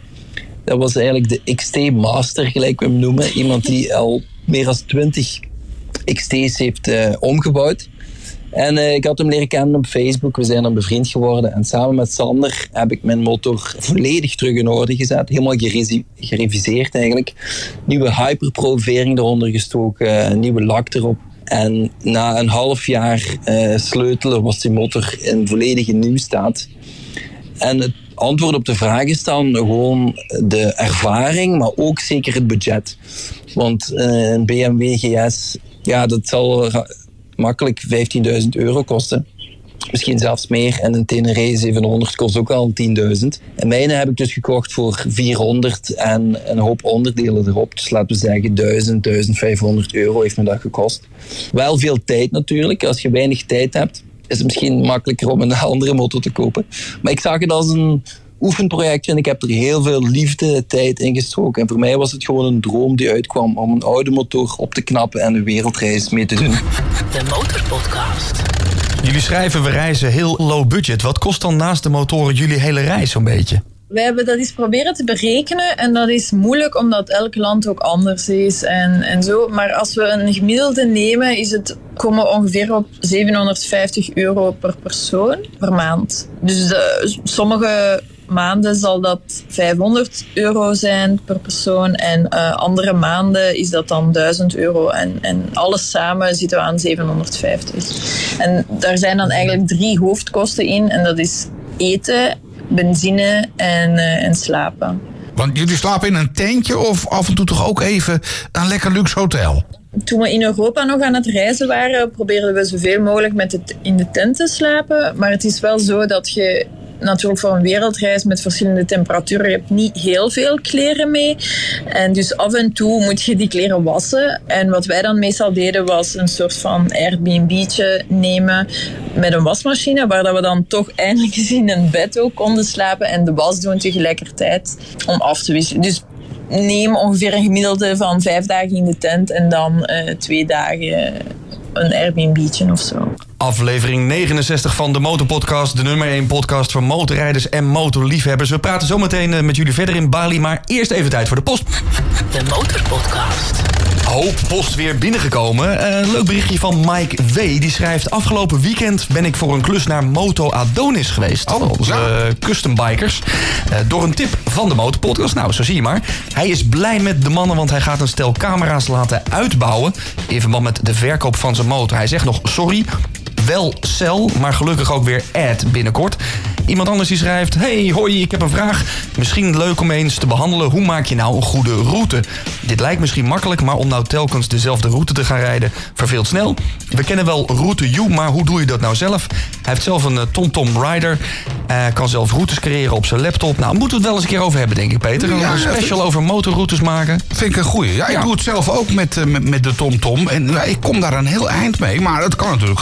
Dat was eigenlijk de XT Master, gelijk we hem noemen. Iemand die al meer dan 20 XT's heeft uh, omgebouwd. En uh, ik had hem leren kennen op Facebook. We zijn dan bevriend geworden. En samen met Sander heb ik mijn motor volledig terug in orde gezet. Helemaal gereviseerd eigenlijk. Nieuwe hyperprovering eronder gestoken. Nieuwe lak erop. En na een half jaar uh, sleutelen was die motor in volledige nieuwstaat. En het antwoord op de vraag is dan gewoon de ervaring, maar ook zeker het budget. Want uh, een BMW GS, ja, dat zal makkelijk 15.000 euro kosten. Misschien zelfs meer. En een Tenere 700 kost ook al 10.000. En mijne heb ik dus gekocht voor 400 en een hoop onderdelen erop. Dus laten we zeggen 1000, 1500 euro heeft me dat gekost. Wel veel tijd natuurlijk. Als je weinig tijd hebt, is het misschien makkelijker om een andere motor te kopen. Maar ik zag het als een oefenprojectje en ik heb er heel veel liefde, tijd in gestoken. En voor mij was het gewoon een droom die uitkwam om een oude motor op te knappen en een wereldreis mee te doen. De Motorpodcast. Jullie schrijven we reizen heel low budget. Wat kost dan naast de motoren jullie hele reis zo'n beetje? We hebben dat eens proberen te berekenen en dat is moeilijk omdat elk land ook anders is en, en zo. Maar als we een gemiddelde nemen, is het, komen we ongeveer op 750 euro per persoon per maand. Dus de, sommige maanden zal dat 500 euro zijn per persoon en uh, andere maanden is dat dan 1000 euro. En, en alles samen zitten we aan 750. En daar zijn dan eigenlijk drie hoofdkosten in en dat is eten, benzine en, uh, en slapen. Want jullie slapen in een tentje of af en toe toch ook even een lekker luxe hotel? Toen we in Europa nog aan het reizen waren, probeerden we zoveel mogelijk met het in de tent te slapen. Maar het is wel zo dat je natuurlijk voor een wereldreis met verschillende temperaturen. Je hebt niet heel veel kleren mee. En dus af en toe moet je die kleren wassen. En wat wij dan meestal deden was een soort van Airbnb'tje nemen met een wasmachine. Waar we dan toch eindelijk eens in een bed ook konden slapen. En de was doen tegelijkertijd om af te wisselen. Dus neem ongeveer een gemiddelde van vijf dagen in de tent en dan uh, twee dagen een Airbnb'tje of zo. Aflevering 69 van de Motorpodcast. De nummer 1 podcast voor motorrijders en motorliefhebbers. We praten zometeen eh, met jullie verder in Bali. Maar eerst even tijd voor de post. De Motorpodcast. Hoop post weer binnengekomen. Uh, leuk berichtje van Mike W. Die schrijft... Afgelopen weekend ben ik voor een klus naar Moto Adonis geweest. Oh, onze ja. uh, custom bikers. Uh, door een tip van de Motorpodcast. Nou, zo zie je maar. Hij is blij met de mannen, want hij gaat een stel camera's laten uitbouwen. In verband met de verkoop van zijn motor. Hij zegt nog, sorry, wel cel, maar gelukkig ook weer ad binnenkort. Iemand anders die schrijft: Hey, hoi, ik heb een vraag. Misschien leuk om eens te behandelen. Hoe maak je nou een goede route? Dit lijkt misschien makkelijk, maar om nou telkens dezelfde route te gaan rijden, verveelt snel. We kennen wel Route U, maar hoe doe je dat nou zelf? Hij heeft zelf een uh, TomTom Rider. Hij kan zelf routes creëren op zijn laptop. Nou, moeten we het wel eens een keer over hebben, denk ik, Peter. Ja, een special over motorroutes maken. Vind ik een goeie. Ja, ik Ja. doe het zelf ook met, eh, met, met de TomTom. En ja, ik kom daar een heel eind mee. Maar het kan natuurlijk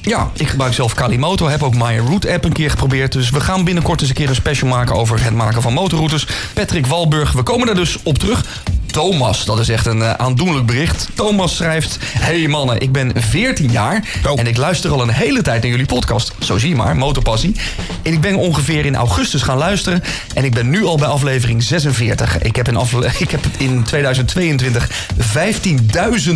Ja, ik gebruik zelf Kalimoto. Heb ook My Route app een keer geprobeerd. Dus we gaan binnenkort eens een keer een special maken over het maken van motorroutes. Patrick Walburg, we komen daar dus op terug. Thomas. Dat is echt een eh, aandoenlijk bericht. Thomas schrijft... Hey mannen, ik ben 14 jaar Oh. en ik luister al een hele tijd naar jullie podcast. Zo zie je maar, motorpassie. En ik ben ongeveer in augustus gaan luisteren en ik ben nu al bij aflevering 46. Ik heb in, afle- ik heb in 2022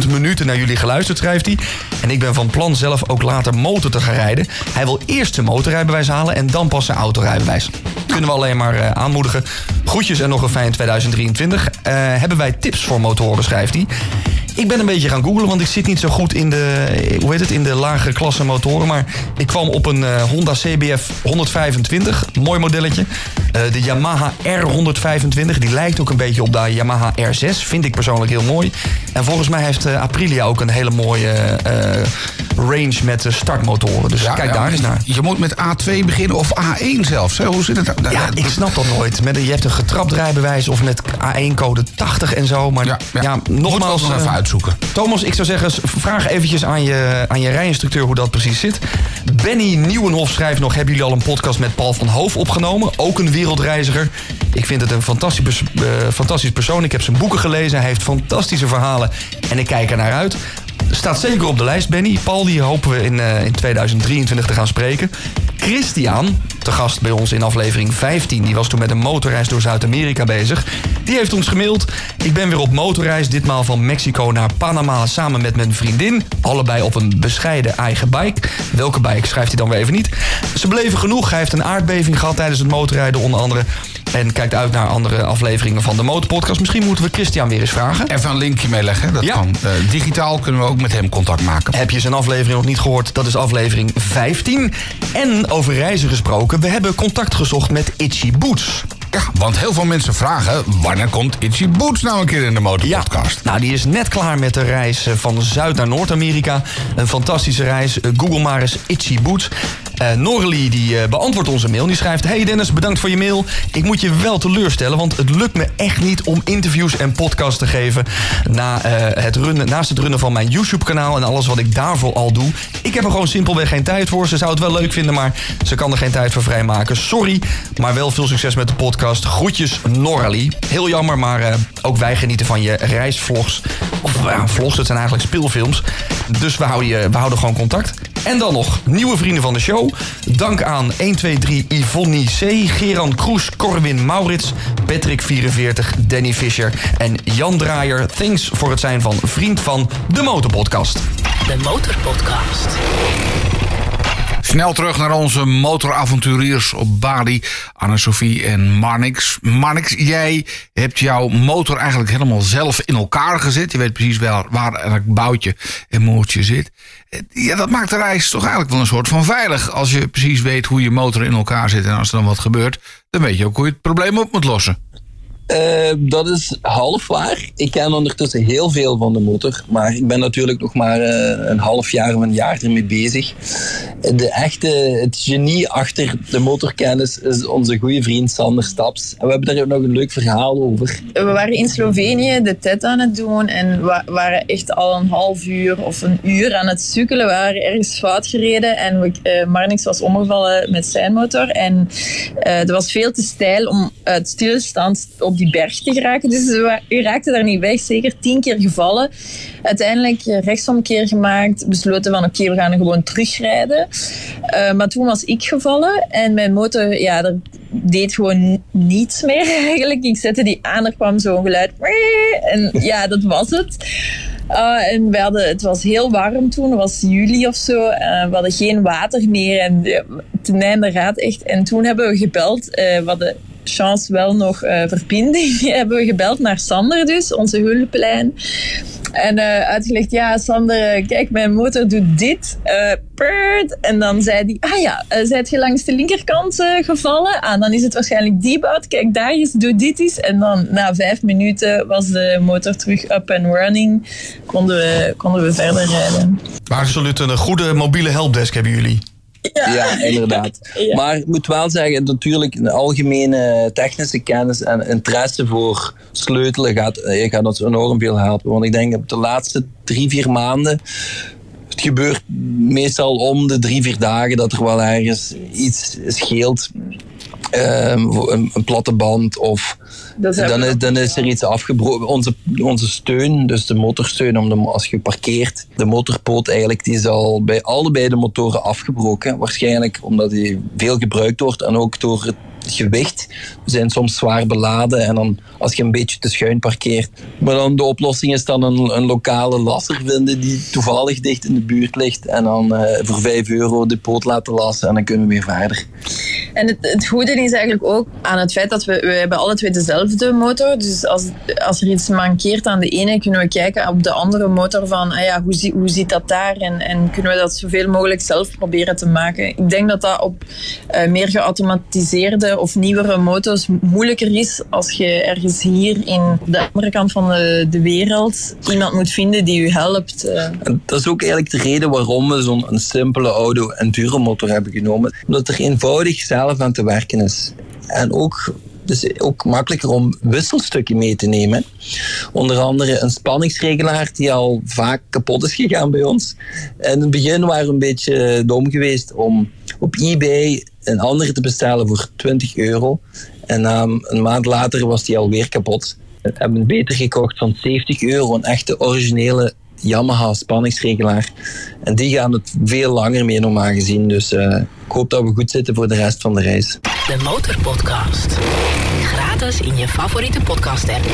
15.000 minuten naar jullie geluisterd, schrijft hij. En ik ben van plan zelf ook later motor te gaan rijden. Hij wil eerst zijn motorrijbewijs halen en dan pas zijn autorijbewijs. Kunnen we alleen maar eh, aanmoedigen. Groetjes en nog een fijn 2023. Eh, hebben wij tips voor motoren, schrijft hij. Ik ben een beetje gaan googlen, want ik zit niet zo goed in de, hoe heet het, in de lagere klasse motoren. Maar ik kwam op een eh, Honda CBF 125, mooi modelletje. Eh, de Yamaha R125, die lijkt ook een beetje op de Yamaha R6. Vind ik persoonlijk heel mooi. En volgens mij heeft eh, Aprilia ook een hele mooie range met startmotoren. Dus kijk daar eens naar. Je moet met A2 beginnen of A1 zelfs. Hè? Hoe zit het? nou? Ja, ik snap dat nooit. Met, je hebt een getrapt rijbewijs of met A1-code 80 en zo. Maar ja, Ja, nogmaals... Nog Thomas, ik zou zeggen, vraag eventjes aan je, aan je rijinstructeur hoe dat precies zit. Benny Nieuwenhof schrijft nog... hebben jullie al een podcast met Paul van Hoof opgenomen? Ook een wereldreiziger. Ik vind het een fantastisch, eh, fantastisch persoon. Ik heb zijn boeken gelezen. Hij heeft fantastische verhalen. En ik kijk er naar uit. Staat zeker op de lijst, Benny. Paul, die hopen we in, eh, in 2023 te gaan spreken. Christian, te gast bij ons in aflevering 15... die was toen met een motorreis door Zuid-Amerika bezig. Die heeft ons gemaild. Ik ben weer op motorreis, ditmaal van Mexico naar Panama... samen met mijn vriendin. Allebei op een bescheiden eigen bike. Welke bike schrijft hij dan weer even niet. Ze bleven genoeg. Hij heeft een aardbeving gehad tijdens het motorrijden onder andere... En kijkt uit naar andere afleveringen van de Motorpodcast. Misschien moeten we Christian weer eens vragen. Even een linkje meeleggen. Dat Ja. kan. Eh, digitaal kunnen we ook met hem contact maken. Heb je zijn aflevering nog niet gehoord? Dat is aflevering 15. En over reizen gesproken, we hebben contact gezocht met Itchy Boots. Ja, want heel veel mensen vragen... wanneer komt Itchy Boots nou een keer in de motorpodcast? Nou, die is net klaar met de reis eh, van Zuid naar Noord-Amerika. Een fantastische reis. Eh, Google maar eens Itchy Boots. Eh Norley die eh, beantwoordt onze mail. Die schrijft... Hey Dennis, bedankt voor je mail. Ik moet je wel teleurstellen, want het lukt me echt niet om interviews en podcasts te geven... Na, eh, het runnen, naast het runnen van mijn YouTube-kanaal en alles wat ik daarvoor al doe. Ik heb er gewoon simpelweg geen tijd voor. Ze zou het wel leuk vinden, maar ze kan er geen tijd voor vrijmaken. Sorry, maar wel veel succes met de podcast. Groetjes, Norley. Heel jammer, maar ook wij genieten van je reisvlogs. Of vlogs, het zijn eigenlijk speelfilms. Dus we houden, je, we houden gewoon contact. En dan nog nieuwe vrienden van de show. Dank aan 123 Yvonne C, Geran Kroes, Corwin Maurits, Patrick44, Danny Fischer en Jan Draaier. Thanks voor het zijn van vriend van de Motorpodcast. De Motorpodcast. Snel terug naar onze motoravonturiers op Bali, Anne-Sophie en Marnix. Marnix, jij hebt jouw motor eigenlijk helemaal zelf in elkaar gezet. Je weet precies wel waar elk boutje en moertje zit. Eh, Ja, dat maakt de reis toch eigenlijk wel een soort van veilig. Als je precies weet hoe je motor in elkaar zit en als er dan wat gebeurt... dan weet je ook hoe je het probleem op moet lossen. Eh, dat is half waar. Ik ken ondertussen heel veel van de motor, maar ik ben natuurlijk nog maar eh, een half jaar of een jaar ermee bezig. De echte, het genie achter de motorkennis is onze goede vriend Sander Staps. En we hebben daar ook nog een leuk verhaal over. We waren in Slovenië de TED aan het doen en we waren echt al een half uur of een uur aan het sukkelen. We waren ergens fout gereden en we, eh, Marnix was omgevallen met zijn motor. En er was veel te steil om uit stilstand op die berg te geraken. Dus we raakten daar niet weg, zeker tien keer gevallen. Uiteindelijk eh, rechtsomkeer gemaakt, besloten van oké, we gaan gewoon terugrijden. Eh, maar toen was ik gevallen en mijn motor, ja, er deed gewoon niets meer eigenlijk. Ik zette die aan, er kwam zo'n geluid. En ja, dat was het. Uh, en we hadden, het was heel warm toen, het was juli of zo. We hadden geen water meer en uh, ten einde raad echt. En toen hebben we gebeld, uh, we hadden chance wel nog uh, verbinding, hebben we gebeld naar Sander dus, onze hulplijn. En uh, uitgelegd, ja Sander, kijk mijn motor doet dit. Uh. En dan zei hij, ah ja, uh, zijt je langs de linkerkant gevallen? Ah, dan is het waarschijnlijk die bout. Kijk daar eens, doe dit eens. En dan na vijf minuten was de motor terug up and running. Konden we, konden we verder rijden. Absoluut een goede mobiele helpdesk hebben jullie. Ja, ja inderdaad. Ja. Maar ik moet wel zeggen, natuurlijk een algemene technische kennis en interesse voor sleutelen gaat, gaat ons enorm veel helpen. Want ik denk op de laatste drie, vier maanden het gebeurt meestal om de drie, vier dagen dat er wel ergens iets scheelt. Ehm, een, een platte band of dan is, dan is er iets afgebroken. Onze, onze steun, dus de motorsteun om de, als je parkeert, de motorpoot eigenlijk, die is al bij allebei de motoren afgebroken. Waarschijnlijk omdat die veel gebruikt wordt en ook door het gewicht. We zijn soms zwaar beladen en dan als je een beetje te schuin parkeert. Maar dan de oplossing is dan een, een lokale lasser vinden die toevallig dicht in de buurt ligt en dan eh, voor 5 euro de poot laten lassen en dan kunnen we weer verder. En het, het goede is eigenlijk ook aan het feit dat we, we hebben alle twee dezelfde motor. Dus als, als er iets mankeert aan de ene, kunnen we kijken op de andere motor van ah ja, hoe, zie, hoe zit dat daar? En, en kunnen we dat zoveel mogelijk zelf proberen te maken. Ik denk dat dat op eh, meer geautomatiseerde of nieuwere motors moeilijker is als je ergens hier in de andere kant van de, de wereld iemand moet vinden die u helpt. eh. Dat is ook eigenlijk de reden waarom we zo'n simpele auto enduromotor hebben genomen. Omdat er eenvoudig zelf aan te werken is. En ook, dus ook makkelijker om wisselstukken mee te nemen. Onder andere een spanningsregelaar die al vaak kapot is gegaan bij ons. In het begin waren we een beetje dom geweest om op eBay een andere te bestellen voor 20 euro. En na een maand later was die alweer kapot. We hebben beter gekocht van 70 euro, een echte originele Yamaha spanningsregelaar. En die gaan het veel langer mee normaal gezien. Dus eh, ik hoop dat we goed zitten voor de rest van de reis. De Motorpodcast. Gratis in je favoriete podcast app.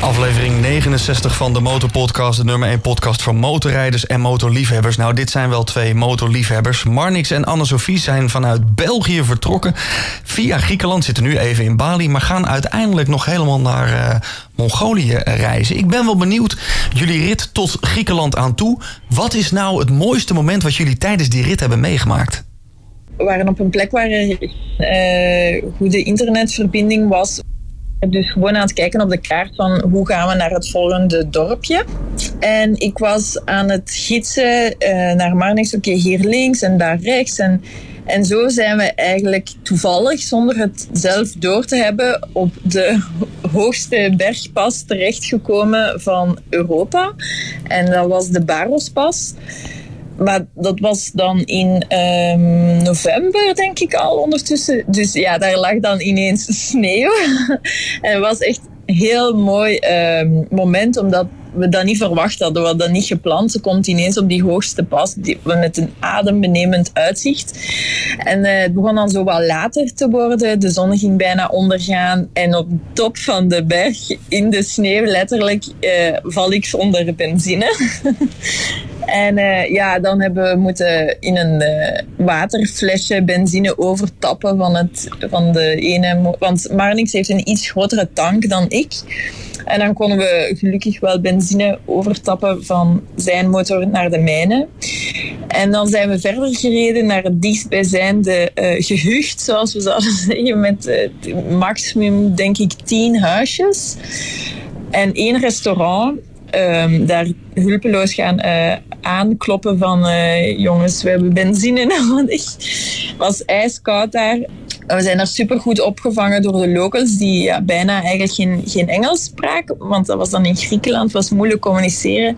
Aflevering 69 van de Motorpodcast, de nummer 1 podcast voor motorrijders en motorliefhebbers. Nou, dit zijn wel twee motorliefhebbers. Marnix en Anne-Sophie zijn vanuit België vertrokken. Via Griekenland zitten nu even in Bali, maar gaan uiteindelijk nog helemaal naar eh, Mongolië reizen. Ik ben wel benieuwd, jullie rit tot Griekenland aan toe. Wat is nou het mooiste moment wat jullie tijdens die rit hebben meegemaakt? We waren op een plek waar er eh, goede internetverbinding was. Dus gewoon aan het kijken op de kaart van hoe gaan we naar het volgende dorpje. En ik was aan het gidsen eh, naar Marnix. Oké, hier links en daar rechts. En, en zo zijn we eigenlijk toevallig, zonder het zelf door te hebben, op de hoogste bergpas terechtgekomen van Europa. En dat was de Barospas. Maar dat was dan in ehm, november, denk ik al ondertussen. Dus ja, daar lag dan ineens sneeuw. en het was echt een heel mooi ehm, moment, omdat we dat niet verwacht hadden. We hadden dat niet gepland. Ze komt ineens op die hoogste pas die, met een adembenemend uitzicht. En eh, het begon dan zo wat later te worden. De zon ging bijna ondergaan. En op top van de berg, in de sneeuw, letterlijk, eh, val ik zonder benzine. En eh, ja, dan hebben we moeten in een eh, waterflesje benzine overtappen van, het, van de ene. Want Marnix heeft een iets grotere tank dan ik. En dan konden we gelukkig wel benzine overtappen van zijn motor naar de mijne. En dan zijn we verder gereden naar het dichtstbijzijnde eh gehucht, zoals we zouden zeggen, met maximum, denk ik, tien huisjes. En één restaurant. Ehm, daar hulpeloos gaan eh, aankloppen van eh, jongens, we hebben benzine nodig. Het was ijskoud daar. We zijn daar supergoed opgevangen door de locals die ja, bijna eigenlijk geen, geen Engels spraken, want dat was dan in Griekenland, was moeilijk communiceren.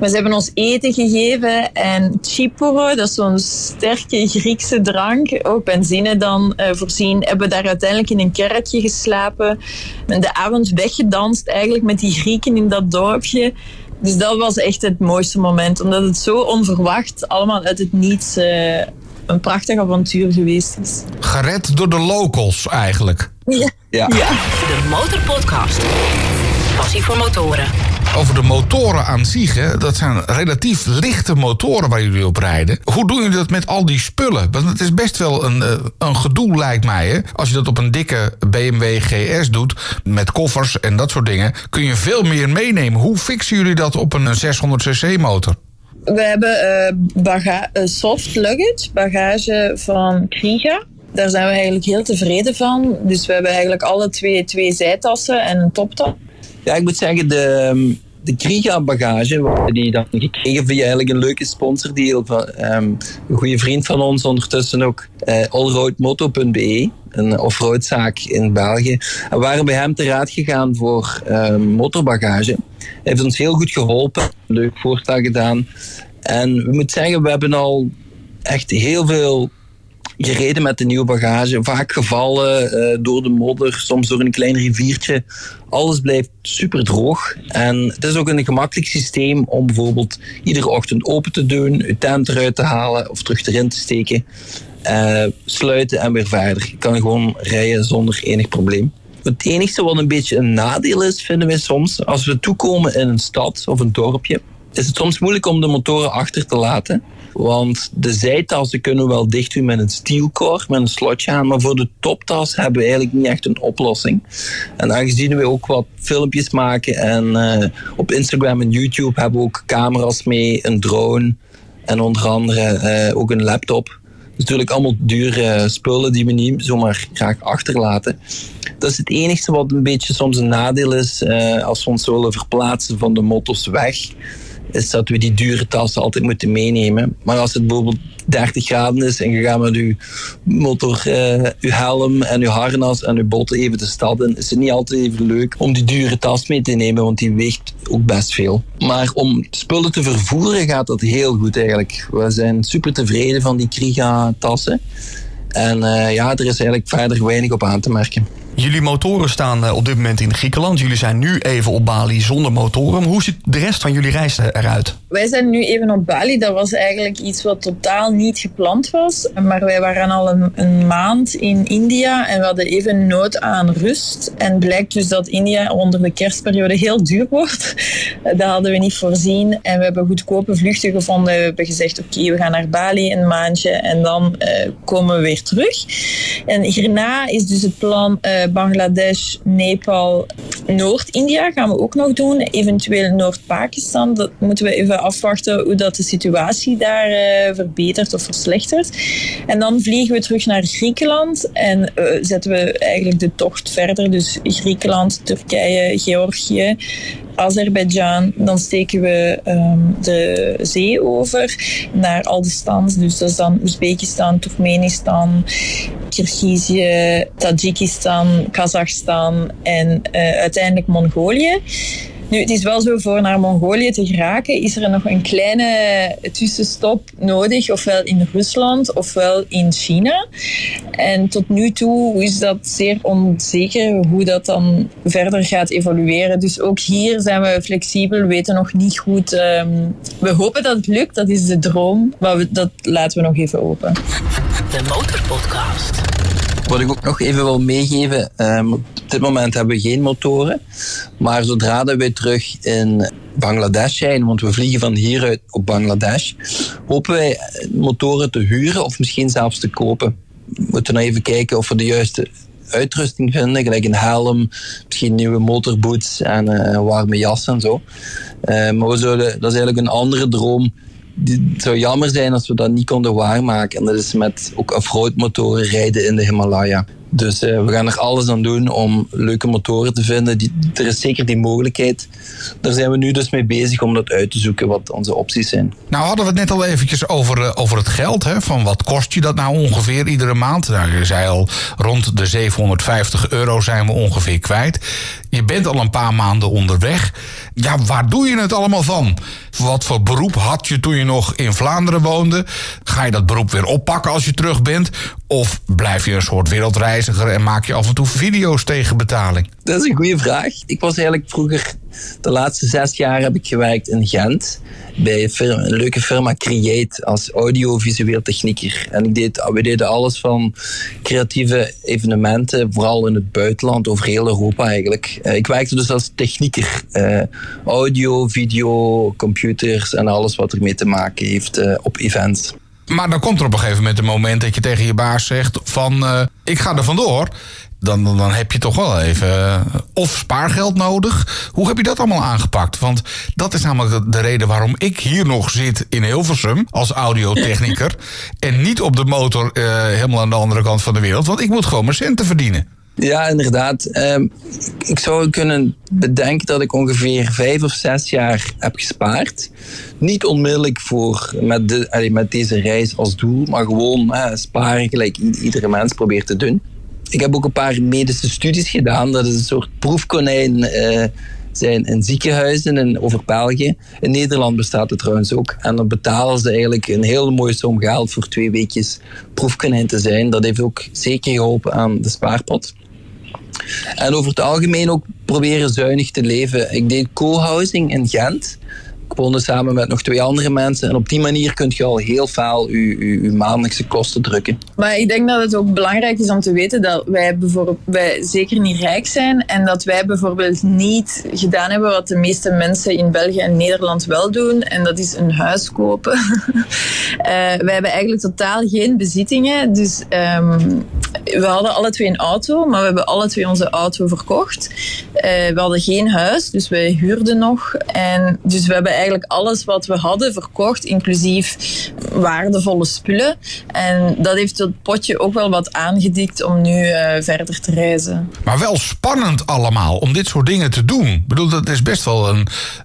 Maar ze hebben ons eten gegeven en chiporo, dat is zo'n sterke Griekse drank, ook benzine dan eh, voorzien. Hebben we daar uiteindelijk in een kerkje geslapen en de avond weggedanst eigenlijk met die Grieken in dat dorpje. Dus dat was echt het mooiste moment, omdat het zo onverwacht, allemaal uit het niets, eh, een prachtig avontuur geweest is. Gered door de locals eigenlijk. Ja. Ja. De Motorpodcast. Passie voor motoren. Over de motoren aan zich, hè, dat zijn relatief lichte motoren waar jullie op rijden. Hoe doen jullie dat met al die spullen? Want het is best wel een, eh, een gedoe, lijkt mij. Hè? Als je dat op een dikke BMW GS doet, met koffers en dat soort dingen, kun je veel meer meenemen. Hoe fixen jullie dat op een 600cc motor? We hebben eh, baga- eh, soft luggage, bagage van Kriga. Daar zijn we eigenlijk heel tevreden van. Dus we hebben eigenlijk alle twee, twee zijtassen en een toptas. Ja, ik moet zeggen, de, ehm, de Kriga-bagage, die dan gekregen via eigenlijk een leuke sponsordeal van ehm, een goede vriend van ons, ondertussen ook eh allroadmoto.be, een offroadzaak in België. We waren bij hem te raad gegaan voor ehm, motorbagage. Heeft ons heel goed geholpen, leuk voorstel gedaan. En we moeten zeggen, we hebben al echt heel veel gereden met de nieuwe bagage. Vaak gevallen eh, door de modder, soms door een klein riviertje. Alles blijft super droog. En het is ook een gemakkelijk systeem om bijvoorbeeld iedere ochtend open te doen, je tent eruit te halen of terug erin te steken. eh, sluiten en weer verder. Je kan gewoon rijden zonder enig probleem. Het enige wat een beetje een nadeel is, vinden wij soms, als we toekomen in een stad of een dorpje, is het soms moeilijk om de motoren achter te laten. Want de zijtassen kunnen we wel dicht doen met een steelcore, met een slotje aan. Maar voor de toptas hebben we eigenlijk niet echt een oplossing. En aangezien we ook wat filmpjes maken en eh, op Instagram en YouTube hebben we ook camera's mee, een drone en onder andere eh, ook een laptop. Natuurlijk allemaal dure spullen die we niet zomaar graag achterlaten. Dat is het enige wat een beetje soms een nadeel is eh, als we ons willen verplaatsen van de motto's weg is dat we die dure tassen altijd moeten meenemen. Maar als het bijvoorbeeld 30 graden is en je gaat met je motor, je helm en je harnas en je botten even de stad in, is het niet altijd even leuk om die dure tas mee te nemen, want die weegt ook best veel. Maar om spullen te vervoeren gaat dat heel goed eigenlijk. We zijn super tevreden van die Kriga-tassen. En eh, ja, er is eigenlijk verder weinig op aan te merken. Jullie motoren staan eh, op dit moment in Griekenland. Jullie zijn nu even op Bali zonder motoren. Hoe ziet de rest van jullie reis eruit? Wij zijn nu even op Bali. Dat was eigenlijk iets wat totaal niet gepland was. Maar wij waren al een, een maand in India en we hadden even nood aan rust. En blijkt dus dat India onder de kerstperiode heel duur wordt. Dat hadden we niet voorzien. En we hebben goedkope vluchten gevonden. We hebben gezegd, oké, we gaan naar Bali een maandje en dan eh, komen we weer terug. En hierna is dus het plan eh, Bangladesh, Nepal, Noord-India gaan we ook nog doen. Eventueel Noord-Pakistan. Dat moeten we even afwachten hoe dat de situatie daar eh, verbetert of verslechtert. En dan vliegen we terug naar Griekenland en eh, zetten we eigenlijk de tocht verder. Dus Griekenland, Turkije, Georgië. Azerbeidzjan, dan steken we ehm, de zee over naar al de stands. Dus dat is dan Oezbekistan, Turkmenistan, Kirgizië, Tajikistan, Kazachstan en eh, uiteindelijk Mongolië. Nu, het is wel zo, voor naar Mongolië te geraken is er nog een kleine tussenstop nodig, ofwel in Rusland ofwel in China. En tot nu toe is dat zeer onzeker hoe dat dan verder gaat evolueren. Dus ook hier zijn we flexibel, we weten nog niet goed. ehm, we hopen dat het lukt, dat is de droom, maar we, dat laten we nog even open. De Motorpodcast. Wat ik ook nog even wil meegeven, ehm, op dit moment hebben we geen motoren. Maar zodra wij terug in Bangladesh zijn, want we vliegen van hieruit op Bangladesh, hopen wij motoren te huren of misschien zelfs te kopen. We moeten nou even kijken of we de juiste uitrusting vinden, gelijk een helm, misschien nieuwe motorboots en eh, een warme jas en zo. Eh, maar we zouden, dat is eigenlijk een andere droom het zou jammer zijn als we dat niet konden waarmaken. En dat is met ook off-road motoren rijden in de Himalaya. Dus eh, we gaan er alles aan doen om leuke motoren te vinden. Die, er is zeker die mogelijkheid. Daar zijn we nu dus mee bezig om dat uit te zoeken wat onze opties zijn. Nou hadden we het net al eventjes over, eh, over het geld. Hè? Van wat kost je dat nou ongeveer iedere maand? Nou, je zei al, rond de 750 euro zijn we ongeveer kwijt. Je bent al een paar maanden onderweg. Ja, waar doe je het allemaal van? Wat voor beroep had je toen je nog in Vlaanderen woonde? Ga je dat beroep weer oppakken als je terug bent? Of blijf je een soort wereldreiziger en maak je af en toe video's tegen betaling? Dat is een goede vraag. Ik was eigenlijk vroeger, de laatste zes jaar heb ik gewerkt in Gent. Bij een, leuke firma Create als audiovisueel technieker. En ik deed, we deden alles van creatieve evenementen, vooral in het buitenland, over heel Europa eigenlijk. Eh, Ik werkte dus als technieker. Eh, audio, video, computers en alles wat ermee te maken heeft eh, op events. Maar dan komt er op een gegeven moment een moment dat je tegen je baas zegt van ik ga er vandoor. Dan, dan, dan heb je toch wel even eh, of spaargeld nodig. Hoe heb je dat allemaal aangepakt? Want dat is namelijk de- de reden waarom ik hier nog zit in Hilversum als audiotechniker. en niet op de motor eh, helemaal aan de andere kant van de wereld. Want ik moet gewoon mijn centen verdienen. Ja, inderdaad. Ehm, ik zou kunnen bedenken dat ik ongeveer vijf of zes jaar heb gespaard. Niet onmiddellijk voor met, de, allee, met deze reis als doel, maar gewoon hè, sparen gelijk iedere mens probeert te doen. Ik heb ook een paar medische studies gedaan. Dat is een soort proefkonijn eh, zijn in ziekenhuizen over België. In Nederland bestaat het trouwens ook. En dan betalen ze eigenlijk een hele mooie som geld voor twee weekjes proefkonijn te zijn. Dat heeft ook zeker geholpen aan de spaarpot. En over het algemeen ook proberen zuinig te leven. Ik deed co-housing in Gent. Woonde samen met nog twee andere mensen. En op die manier kun je al heel veel je, maandelijkse kosten drukken. Maar ik denk dat het ook belangrijk is om te weten dat wij, bijvoorbeeld, wij zeker niet rijk zijn. En dat wij bijvoorbeeld niet gedaan hebben wat de meeste mensen in België en Nederland wel doen. En dat is een huis kopen. uh, wij hebben eigenlijk totaal geen bezittingen. Dus um, we hadden alle twee een auto, maar we hebben alle twee onze auto verkocht. Uh, we hadden geen huis, dus wij huurden nog. En dus we hebben eigenlijk alles wat we hadden verkocht, inclusief waardevolle spullen. En dat heeft het potje ook wel wat aangedikt om nu uh, verder te reizen. Maar wel spannend allemaal om dit soort dingen te doen. Ik bedoel, dat is best wel een,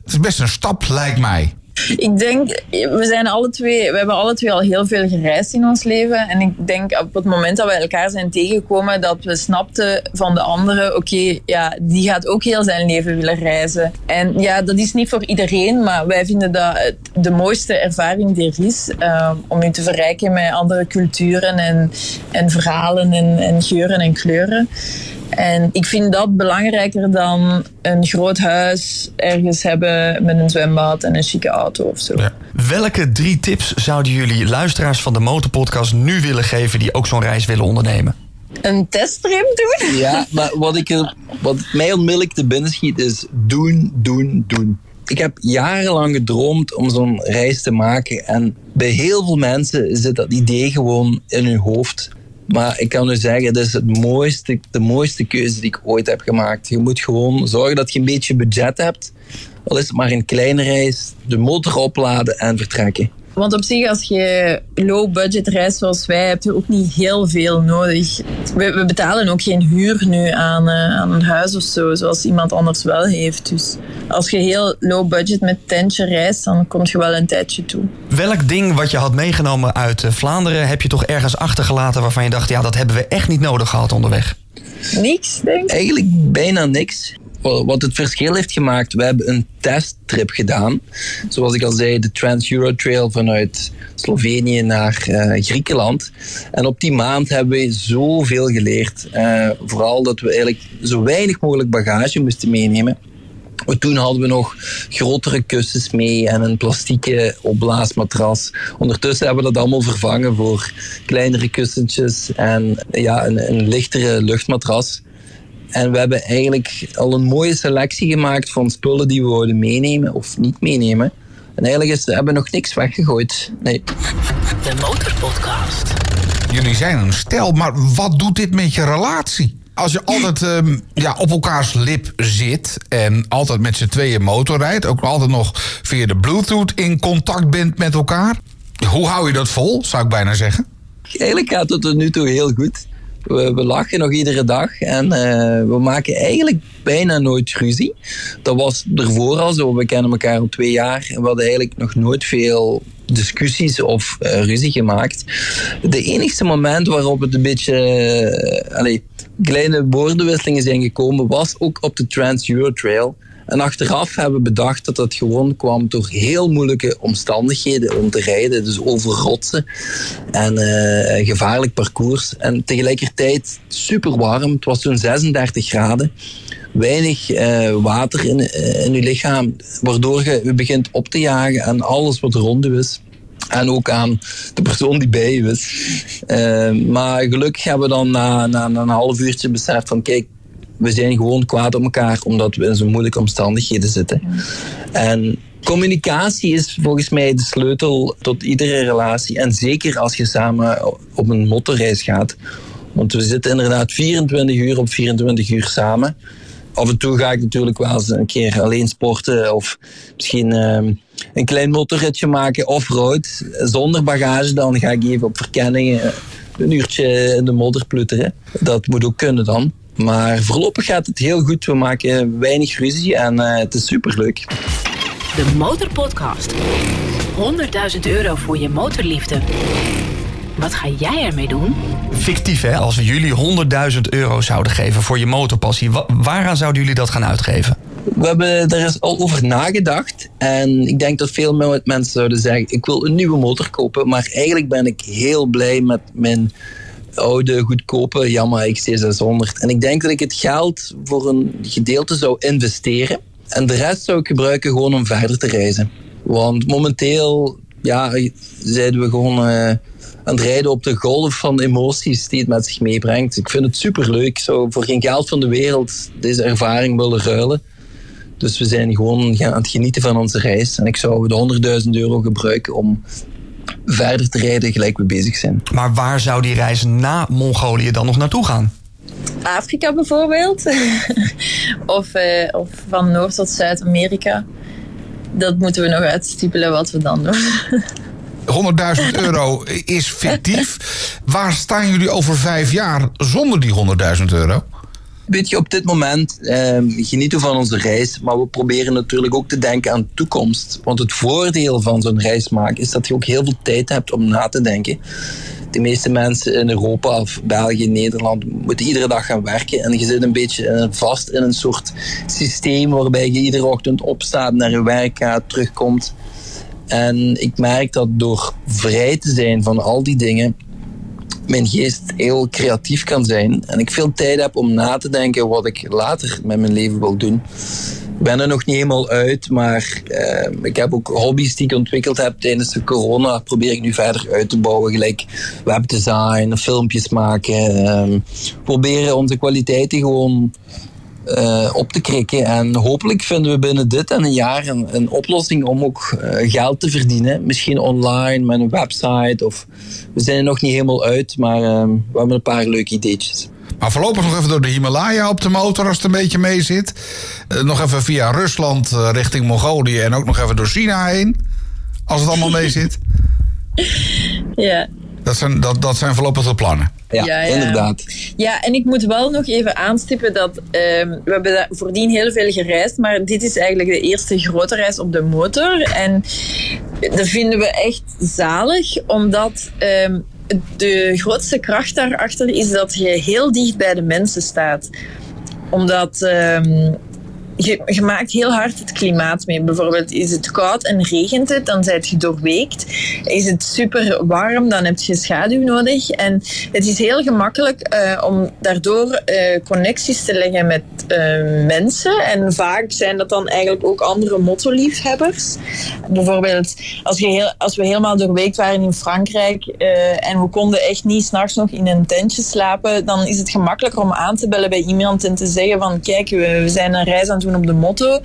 het is best een stap, lijkt mij. Ik denk, we zijn alle twee, we hebben alle twee al heel veel gereisd in ons leven. En ik denk op het moment dat we elkaar zijn tegengekomen, dat we snapten van de andere, oké, ja, die gaat ook heel zijn leven willen reizen. En ja, dat is niet voor iedereen, maar wij vinden dat de mooiste ervaring die er is. Uh, om je te verrijken met andere culturen en, en verhalen en, en geuren en kleuren. En ik vind dat belangrijker dan een groot huis ergens hebben met een zwembad en een chique auto of zo. Ja. Welke drie tips zouden jullie luisteraars van de Motorpodcast nu willen geven die ook zo'n reis willen ondernemen? Een testtrip doen? Ja, maar wat, ik, wat mij onmiddellijk te binnen schiet is doen, doen, doen. Ik heb jarenlang gedroomd om zo'n reis te maken. En bij heel veel mensen zit dat idee gewoon in hun hoofd. Maar ik kan u zeggen, dat is het mooiste, de mooiste keuze die ik ooit heb gemaakt. Je moet gewoon zorgen dat je een beetje budget hebt. Al is het maar een kleine reis, de motor opladen en vertrekken. Want op zich, als je low-budget reist zoals wij, heb je ook niet heel veel nodig. We, we betalen ook geen huur nu aan, uh, aan een huis of zo, zoals iemand anders wel heeft. Dus als je heel low-budget met tentje reist, dan kom je wel een tijdje toe. Welk ding wat je had meegenomen uit eh, Vlaanderen heb je toch ergens achtergelaten waarvan je dacht, ja, dat hebben we echt niet nodig gehad onderweg? Niks, denk ik. Eigenlijk bijna niks wat het verschil heeft gemaakt, we hebben een testtrip gedaan. Zoals ik al zei, de Trans-Euro Trail vanuit Slovenië naar uh, Griekenland. En op die maand hebben we zoveel geleerd. Uh, vooral dat we eigenlijk zo weinig mogelijk bagage moesten meenemen. Toen hadden we nog grotere kussens mee en een plastieke opblaasmatras. Ondertussen hebben we dat allemaal vervangen voor kleinere kussentjes en ja, een, een lichtere luchtmatras. En we hebben eigenlijk al een mooie selectie gemaakt van spullen die we wilden meenemen of niet meenemen. En eigenlijk is, hebben we nog niks weggegooid. Nee. De Motorpodcast. Jullie zijn een stel, maar wat doet dit met je relatie? Als je altijd um, ja, op elkaars lip zit en altijd met z'n tweeën motorrijdt, ook altijd nog via de Bluetooth in contact bent met elkaar. Hoe hou je dat vol, zou ik bijna zeggen? Eigenlijk gaat het tot nu toe heel goed. We, lachen nog iedere dag en uh, we maken eigenlijk bijna nooit ruzie. Dat was ervoor al zo. We kennen elkaar al twee jaar en we hadden eigenlijk nog nooit veel discussies of uh, ruzie gemaakt. De enigste moment waarop het een beetje uh, allez, kleine woordenwisselingen zijn gekomen was ook op de Trans-Euro Trail. En achteraf hebben we bedacht dat dat gewoon kwam door heel moeilijke omstandigheden om te rijden. Dus over rotsen en uh, gevaarlijk parcours. En tegelijkertijd super warm. Het was toen 36 graden. Weinig uh, water in, uh, in je lichaam, waardoor je, je begint op te jagen aan alles wat rond je is. En ook aan de persoon die bij je is. Maar gelukkig hebben we dan na, na, na een half uurtje beseft van kijk, we zijn gewoon kwaad op elkaar omdat we in zo'n moeilijke omstandigheden zitten. En communicatie is volgens mij de sleutel tot iedere relatie. En zeker als je samen op een motorreis gaat. Want we zitten inderdaad 24 uur op 24 uur samen. Af en toe ga ik natuurlijk wel eens een keer alleen sporten of misschien uh, een klein motorritje maken off-road zonder bagage. Dan ga ik even op verkenning een uurtje in de modder plutteren. Dat moet ook kunnen dan. Maar voorlopig gaat het heel goed. We maken weinig ruzie en uh, het is superleuk. De Motorpodcast. 100.000 euro voor je motorliefde. Wat ga jij ermee doen? Fictief hè, als we jullie 100.000 euro zouden geven voor je motorpassie. Waaraan zouden jullie dat gaan uitgeven? We hebben er is al over nagedacht. En ik denk dat veel me- mensen zouden zeggen: ik wil een nieuwe motor kopen. Maar eigenlijk ben ik heel blij met mijn oude, goedkope Yamaha XC600. En ik denk dat ik het geld voor een gedeelte zou investeren. En de rest zou ik gebruiken gewoon om verder te reizen. Want momenteel ja, zijn we gewoon eh, aan het rijden op de golf van emoties die het met zich meebrengt. Ik vind het superleuk. Ik zou voor geen geld van de wereld deze ervaring willen ruilen. Dus we zijn gewoon aan het genieten van onze reis. En ik zou de 100.000 euro gebruiken om verder te rijden gelijk we bezig zijn. Maar waar zou die reis na Mongolië dan nog naartoe gaan? Afrika bijvoorbeeld. of, eh, of van Noord tot Zuid-Amerika. Dat moeten we nog uitstippelen wat we dan doen. 100.000 euro is fictief. Waar staan jullie over vijf jaar zonder die 100.000 euro? Weet je, op dit moment ehm, genieten we van onze reis, maar we proberen natuurlijk ook te denken aan de toekomst. Want het voordeel van zo'n reis maken is dat je ook heel veel tijd hebt om na te denken. De meeste mensen in Europa of België, Nederland moeten iedere dag gaan werken. En je zit een beetje eh, vast in een soort systeem waarbij je iedere ochtend opstaat, naar je werk gaat, terugkomt. En ik merk dat door vrij te zijn van al die dingen, mijn geest heel creatief kan zijn. En ik veel tijd heb om na te denken wat ik later met mijn leven wil doen. Ik ben er nog niet helemaal uit, maar eh, ik heb ook hobby's die ik ontwikkeld heb tijdens de corona. Probeer ik nu verder uit te bouwen, gelijk webdesign, filmpjes maken. ehm, proberen onze kwaliteiten gewoon eh, op te krikken. En hopelijk vinden we binnen dit en een jaar een, een oplossing om ook eh, geld te verdienen. Misschien online met een website. Of we zijn er nog niet helemaal uit, maar eh, we hebben een paar leuke ideetjes. Maar voorlopig nog even door de Himalaya op de motor als het een beetje mee zit. Nog even via Rusland richting Mongolië en ook nog even door China heen. Als het allemaal mee zit. ja. Dat zijn, dat, dat zijn voorlopig de plannen. Ja, Ja, ja. inderdaad. Ja, en ik moet wel nog even aanstippen dat ehm, we hebben daar voordien heel veel gereisd, maar dit is eigenlijk de eerste grote reis op de motor. En dat vinden we echt zalig, omdat ehm, de grootste kracht daarachter is dat je heel dicht bij de mensen staat. Omdat ehm, je, je maakt heel hard het klimaat mee. Bijvoorbeeld is het koud en regent het, dan zijt je doorweekt. Is het super warm, dan heb je schaduw nodig. En het is heel gemakkelijk eh, om daardoor eh, connecties te leggen met eh, mensen. En vaak zijn dat dan eigenlijk ook andere motoliefhebbers. Bijvoorbeeld als, je heel, als we helemaal doorweekt waren in Frankrijk en we konden echt niet s'nachts nog in een tentje slapen, dan is het gemakkelijker om aan te bellen bij iemand en te zeggen van kijk, we, we zijn een reis aan het doen op de motto.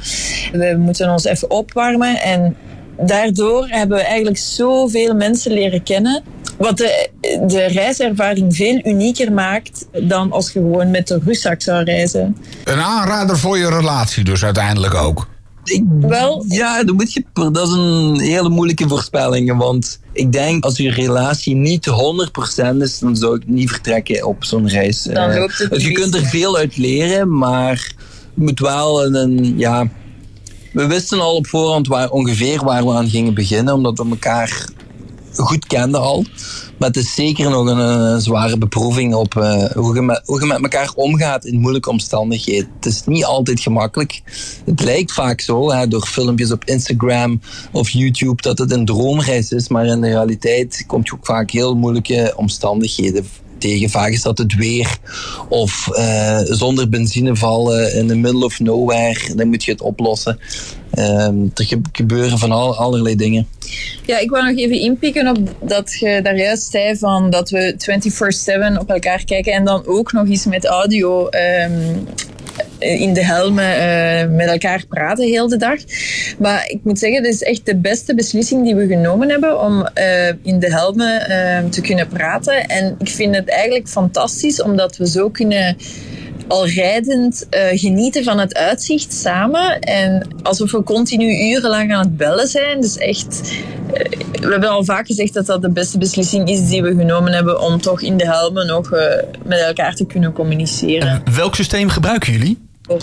We moeten ons even opwarmen en daardoor hebben we eigenlijk zoveel mensen leren kennen. Wat de, de reiservaring veel unieker maakt dan als je gewoon met de rugzak zou reizen. Een aanrader voor je relatie dus uiteindelijk ook. Ik, Wel- ja, dan moet je, dat is een hele moeilijke voorspelling. Want ik denk als je relatie niet 100% is, dan zou ik niet vertrekken op zo'n reis. Dan Eh, loopt het dus je kunt er veel uit leren, maar moet wel een, ja. We wisten al op voorhand waar, ongeveer waar we aan gingen beginnen, omdat we elkaar goed kenden al. Maar het is zeker nog een, zware beproeving op eh, hoe, je met, hoe je met elkaar omgaat in moeilijke omstandigheden. Het is niet altijd gemakkelijk. Het lijkt vaak zo, hè, door filmpjes op Instagram of YouTube, dat het een droomreis is. Maar in de realiteit komt je ook vaak heel moeilijke omstandigheden tegen. Vaak is dat het weer of eh, zonder benzine vallen in the middle of nowhere. Dan moet je het oplossen. Ehm, er ge- gebeuren van al, allerlei dingen. Ja, ik wou nog even inpikken op dat je daar juist zei van dat we 24-7 op elkaar kijken en dan ook nog eens met audio ehm, in de helmen eh, met elkaar praten heel de dag. Maar ik moet zeggen, dit is echt de beste beslissing die we genomen hebben om eh, in de helmen eh, te kunnen praten. En ik vind het eigenlijk fantastisch omdat we zo kunnen al rijdend eh, genieten van het uitzicht samen. En alsof we continu urenlang aan het bellen zijn. Dus echt, eh, we hebben al vaak gezegd dat dat de beste beslissing is die we genomen hebben om toch in de helmen nog eh, met elkaar te kunnen communiceren. Welk systeem gebruiken jullie?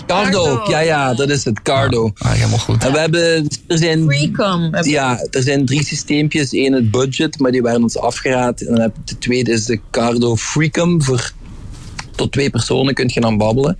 Cardo, ja, ja, dat is het, Cardo. Ah, helemaal goed. En we hebben, er zijn, Freecom. hebben we. ja, er zijn drie systeempjes. Eén het budget, maar die werden ons afgeraad. En dan heb de tweede is de Cardo Freecom voor tot twee personen kunt je dan babbelen.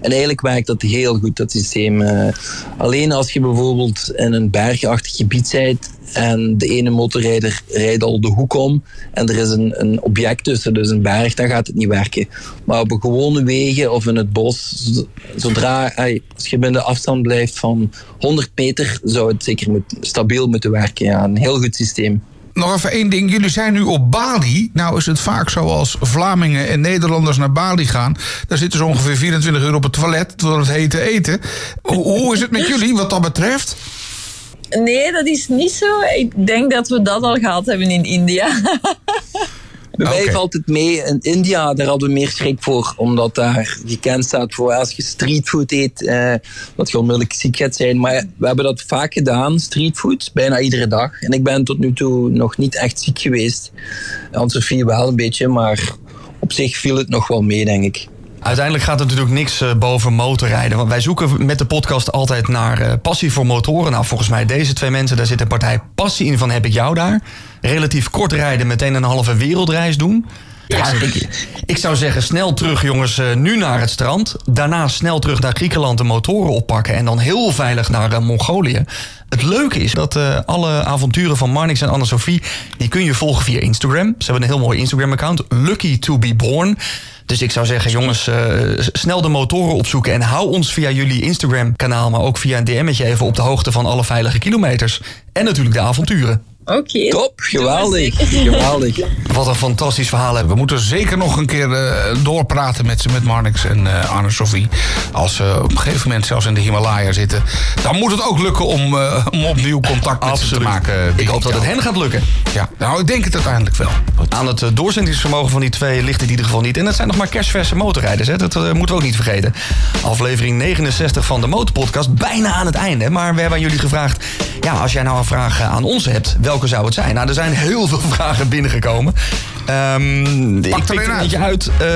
En eigenlijk werkt dat heel goed, dat systeem. Eh, alleen als je bijvoorbeeld in een bergachtig gebied bent en de ene motorrijder rijdt al de hoek om en er is een, een object tussen, dus een berg, dan gaat het niet werken. Maar op gewone wegen of in het bos, zodra als je binnen afstand blijft van 100 meter, zou het zeker moet, stabiel moeten werken. Ja, een heel goed systeem. Nog even één ding. Jullie zijn nu op Bali. Nou is het vaak zo als Vlamingen en Nederlanders naar Bali gaan. Daar zitten ze ongeveer 24 uur op het toilet door het hete eten. Hoe is het met jullie wat dat betreft? Nee, dat is niet zo. Ik denk dat we dat al gehad hebben in India. Bij mij valt het mee. In India, daar hadden we meer schrik voor. Omdat daar gekend staat voor als je streetfood eet, eh, dat je onmiddellijk ziek gaat zijn. Maar we hebben dat vaak gedaan, streetfood, bijna iedere dag. En ik ben tot nu toe nog niet echt ziek geweest. Anne-Sophie wel een beetje, maar op zich viel het nog wel mee, denk ik. Uiteindelijk gaat er natuurlijk niks eh, boven motorrijden. Want wij zoeken met de podcast altijd naar uh, passie voor motoren. Nou, volgens mij deze twee mensen, daar zit een partij passie in van heb ik jou daar. Relatief kort rijden, meteen een halve wereldreis doen. Ja, ik, ik, zou zeggen, snel terug jongens, uh, nu naar het strand. Daarna snel terug naar Griekenland de motoren oppakken. En dan heel veilig naar uh, Mongolië. Het leuke is dat uh, alle avonturen van Marnix en Anne-Sophie... die kun je volgen via Instagram. Ze hebben een heel mooi Instagram-account. Lucky to be born. Dus ik zou zeggen, jongens, uh, snel de motoren opzoeken. En hou ons via jullie Instagram-kanaal, maar ook via een DM'tje even op de hoogte van alle veilige kilometers. En natuurlijk de avonturen. Oké. Top, geweldig. geweldig. Wat een fantastisch verhaal hebben. We moeten zeker nog een keer uh, doorpraten met, met Marnix en uh, Arne-Sophie. Als ze op een gegeven moment zelfs in de Himalaya zitten. Dan moet het ook lukken om, uh, om opnieuw contact met ze te maken. Ik hoop dat het hen gaat lukken. Ja, nou ik denk het uiteindelijk wel. Aan het doorzendingsvermogen van die twee ligt het in ieder geval niet. En dat zijn nog maar kerstverse motorrijders. Hè? Dat moeten we ook niet vergeten. Aflevering 69 van de Motorpodcast. Bijna aan het einde. Maar we hebben aan jullie gevraagd. Ja, als jij nou een vraag aan ons hebt welke zou het zijn? Nou, er zijn heel veel vragen binnengekomen. Um, ik pik er een eentje uit. Uh,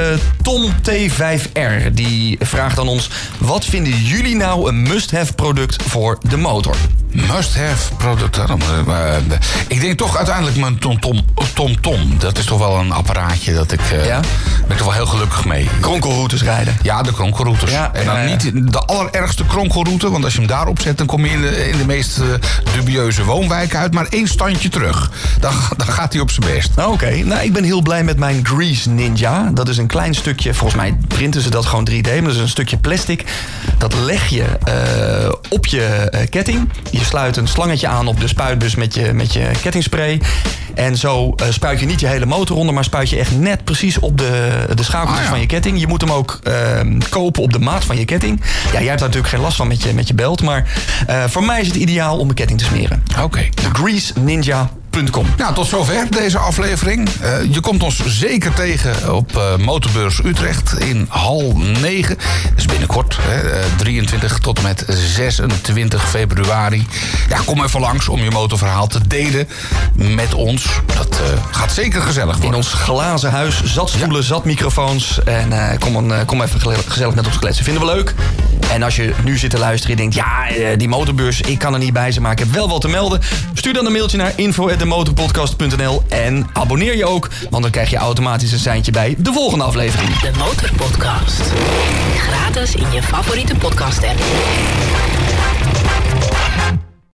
Tom T5R die vraagt aan ons... wat vinden jullie nou een must-have product voor de motor? Must-have product. Uh, ik denk toch uiteindelijk mijn Tom Tom, Tom. Dat is toch wel een apparaatje dat ik... Uh, ja? ben ik toch wel heel gelukkig mee. Kronkelroutes rijden. Ja, de kronkelroutes. Ja, en dan niet de allerergste kronkelroute. Want als je hem daarop zet, dan kom je in de, in de meest dubieuze woonwijken uit. Maar één standje terug. Dan, dan gaat hij op zijn best. Oké, nou ik ben heel blij met mijn Grease Ninja. Dat is een klein stukje, volgens mij printen ze dat gewoon 3D. Maar dat is een stukje plastic. Dat leg je uh, op je ketting. Je sluit een slangetje aan op de spuitbus met je, met je kettingspray. En zo uh, spuit je niet je hele motor onder, maar spuit je echt net precies op de, de schakeltjes ah, ja. van je ketting. Je moet hem ook ehm, kopen op de maat van je ketting. Ja, jij hebt daar natuurlijk geen last van met je, met je belt. Maar voor mij is het ideaal om mijn ketting te smeren. Oké. Okay. De Grease Ninja nou, tot zover deze aflevering. Uh, je komt ons zeker tegen op uh, Motorbeurs Utrecht in hal 9. Dat is binnenkort, hè, uh, 23 tot en met 26 februari. Ja, kom even langs om je motorverhaal te delen met ons. Dat gaat zeker gezellig worden. In ons glazen huis, zat stoelen, ja. zat microfoons. En kom, een, kom even gezellig met ons kletsen. Vinden we leuk. En als je nu zit te luisteren en denkt... ja, die motorbeurs, ik kan er niet bij zijn, maar ik heb wel wat te melden... stuur dan een mailtje naar info motorpodcast.nl. En abonneer je ook, want dan krijg je automatisch een seintje bij de volgende aflevering. De Motorpodcast. Gratis in je favoriete podcast app.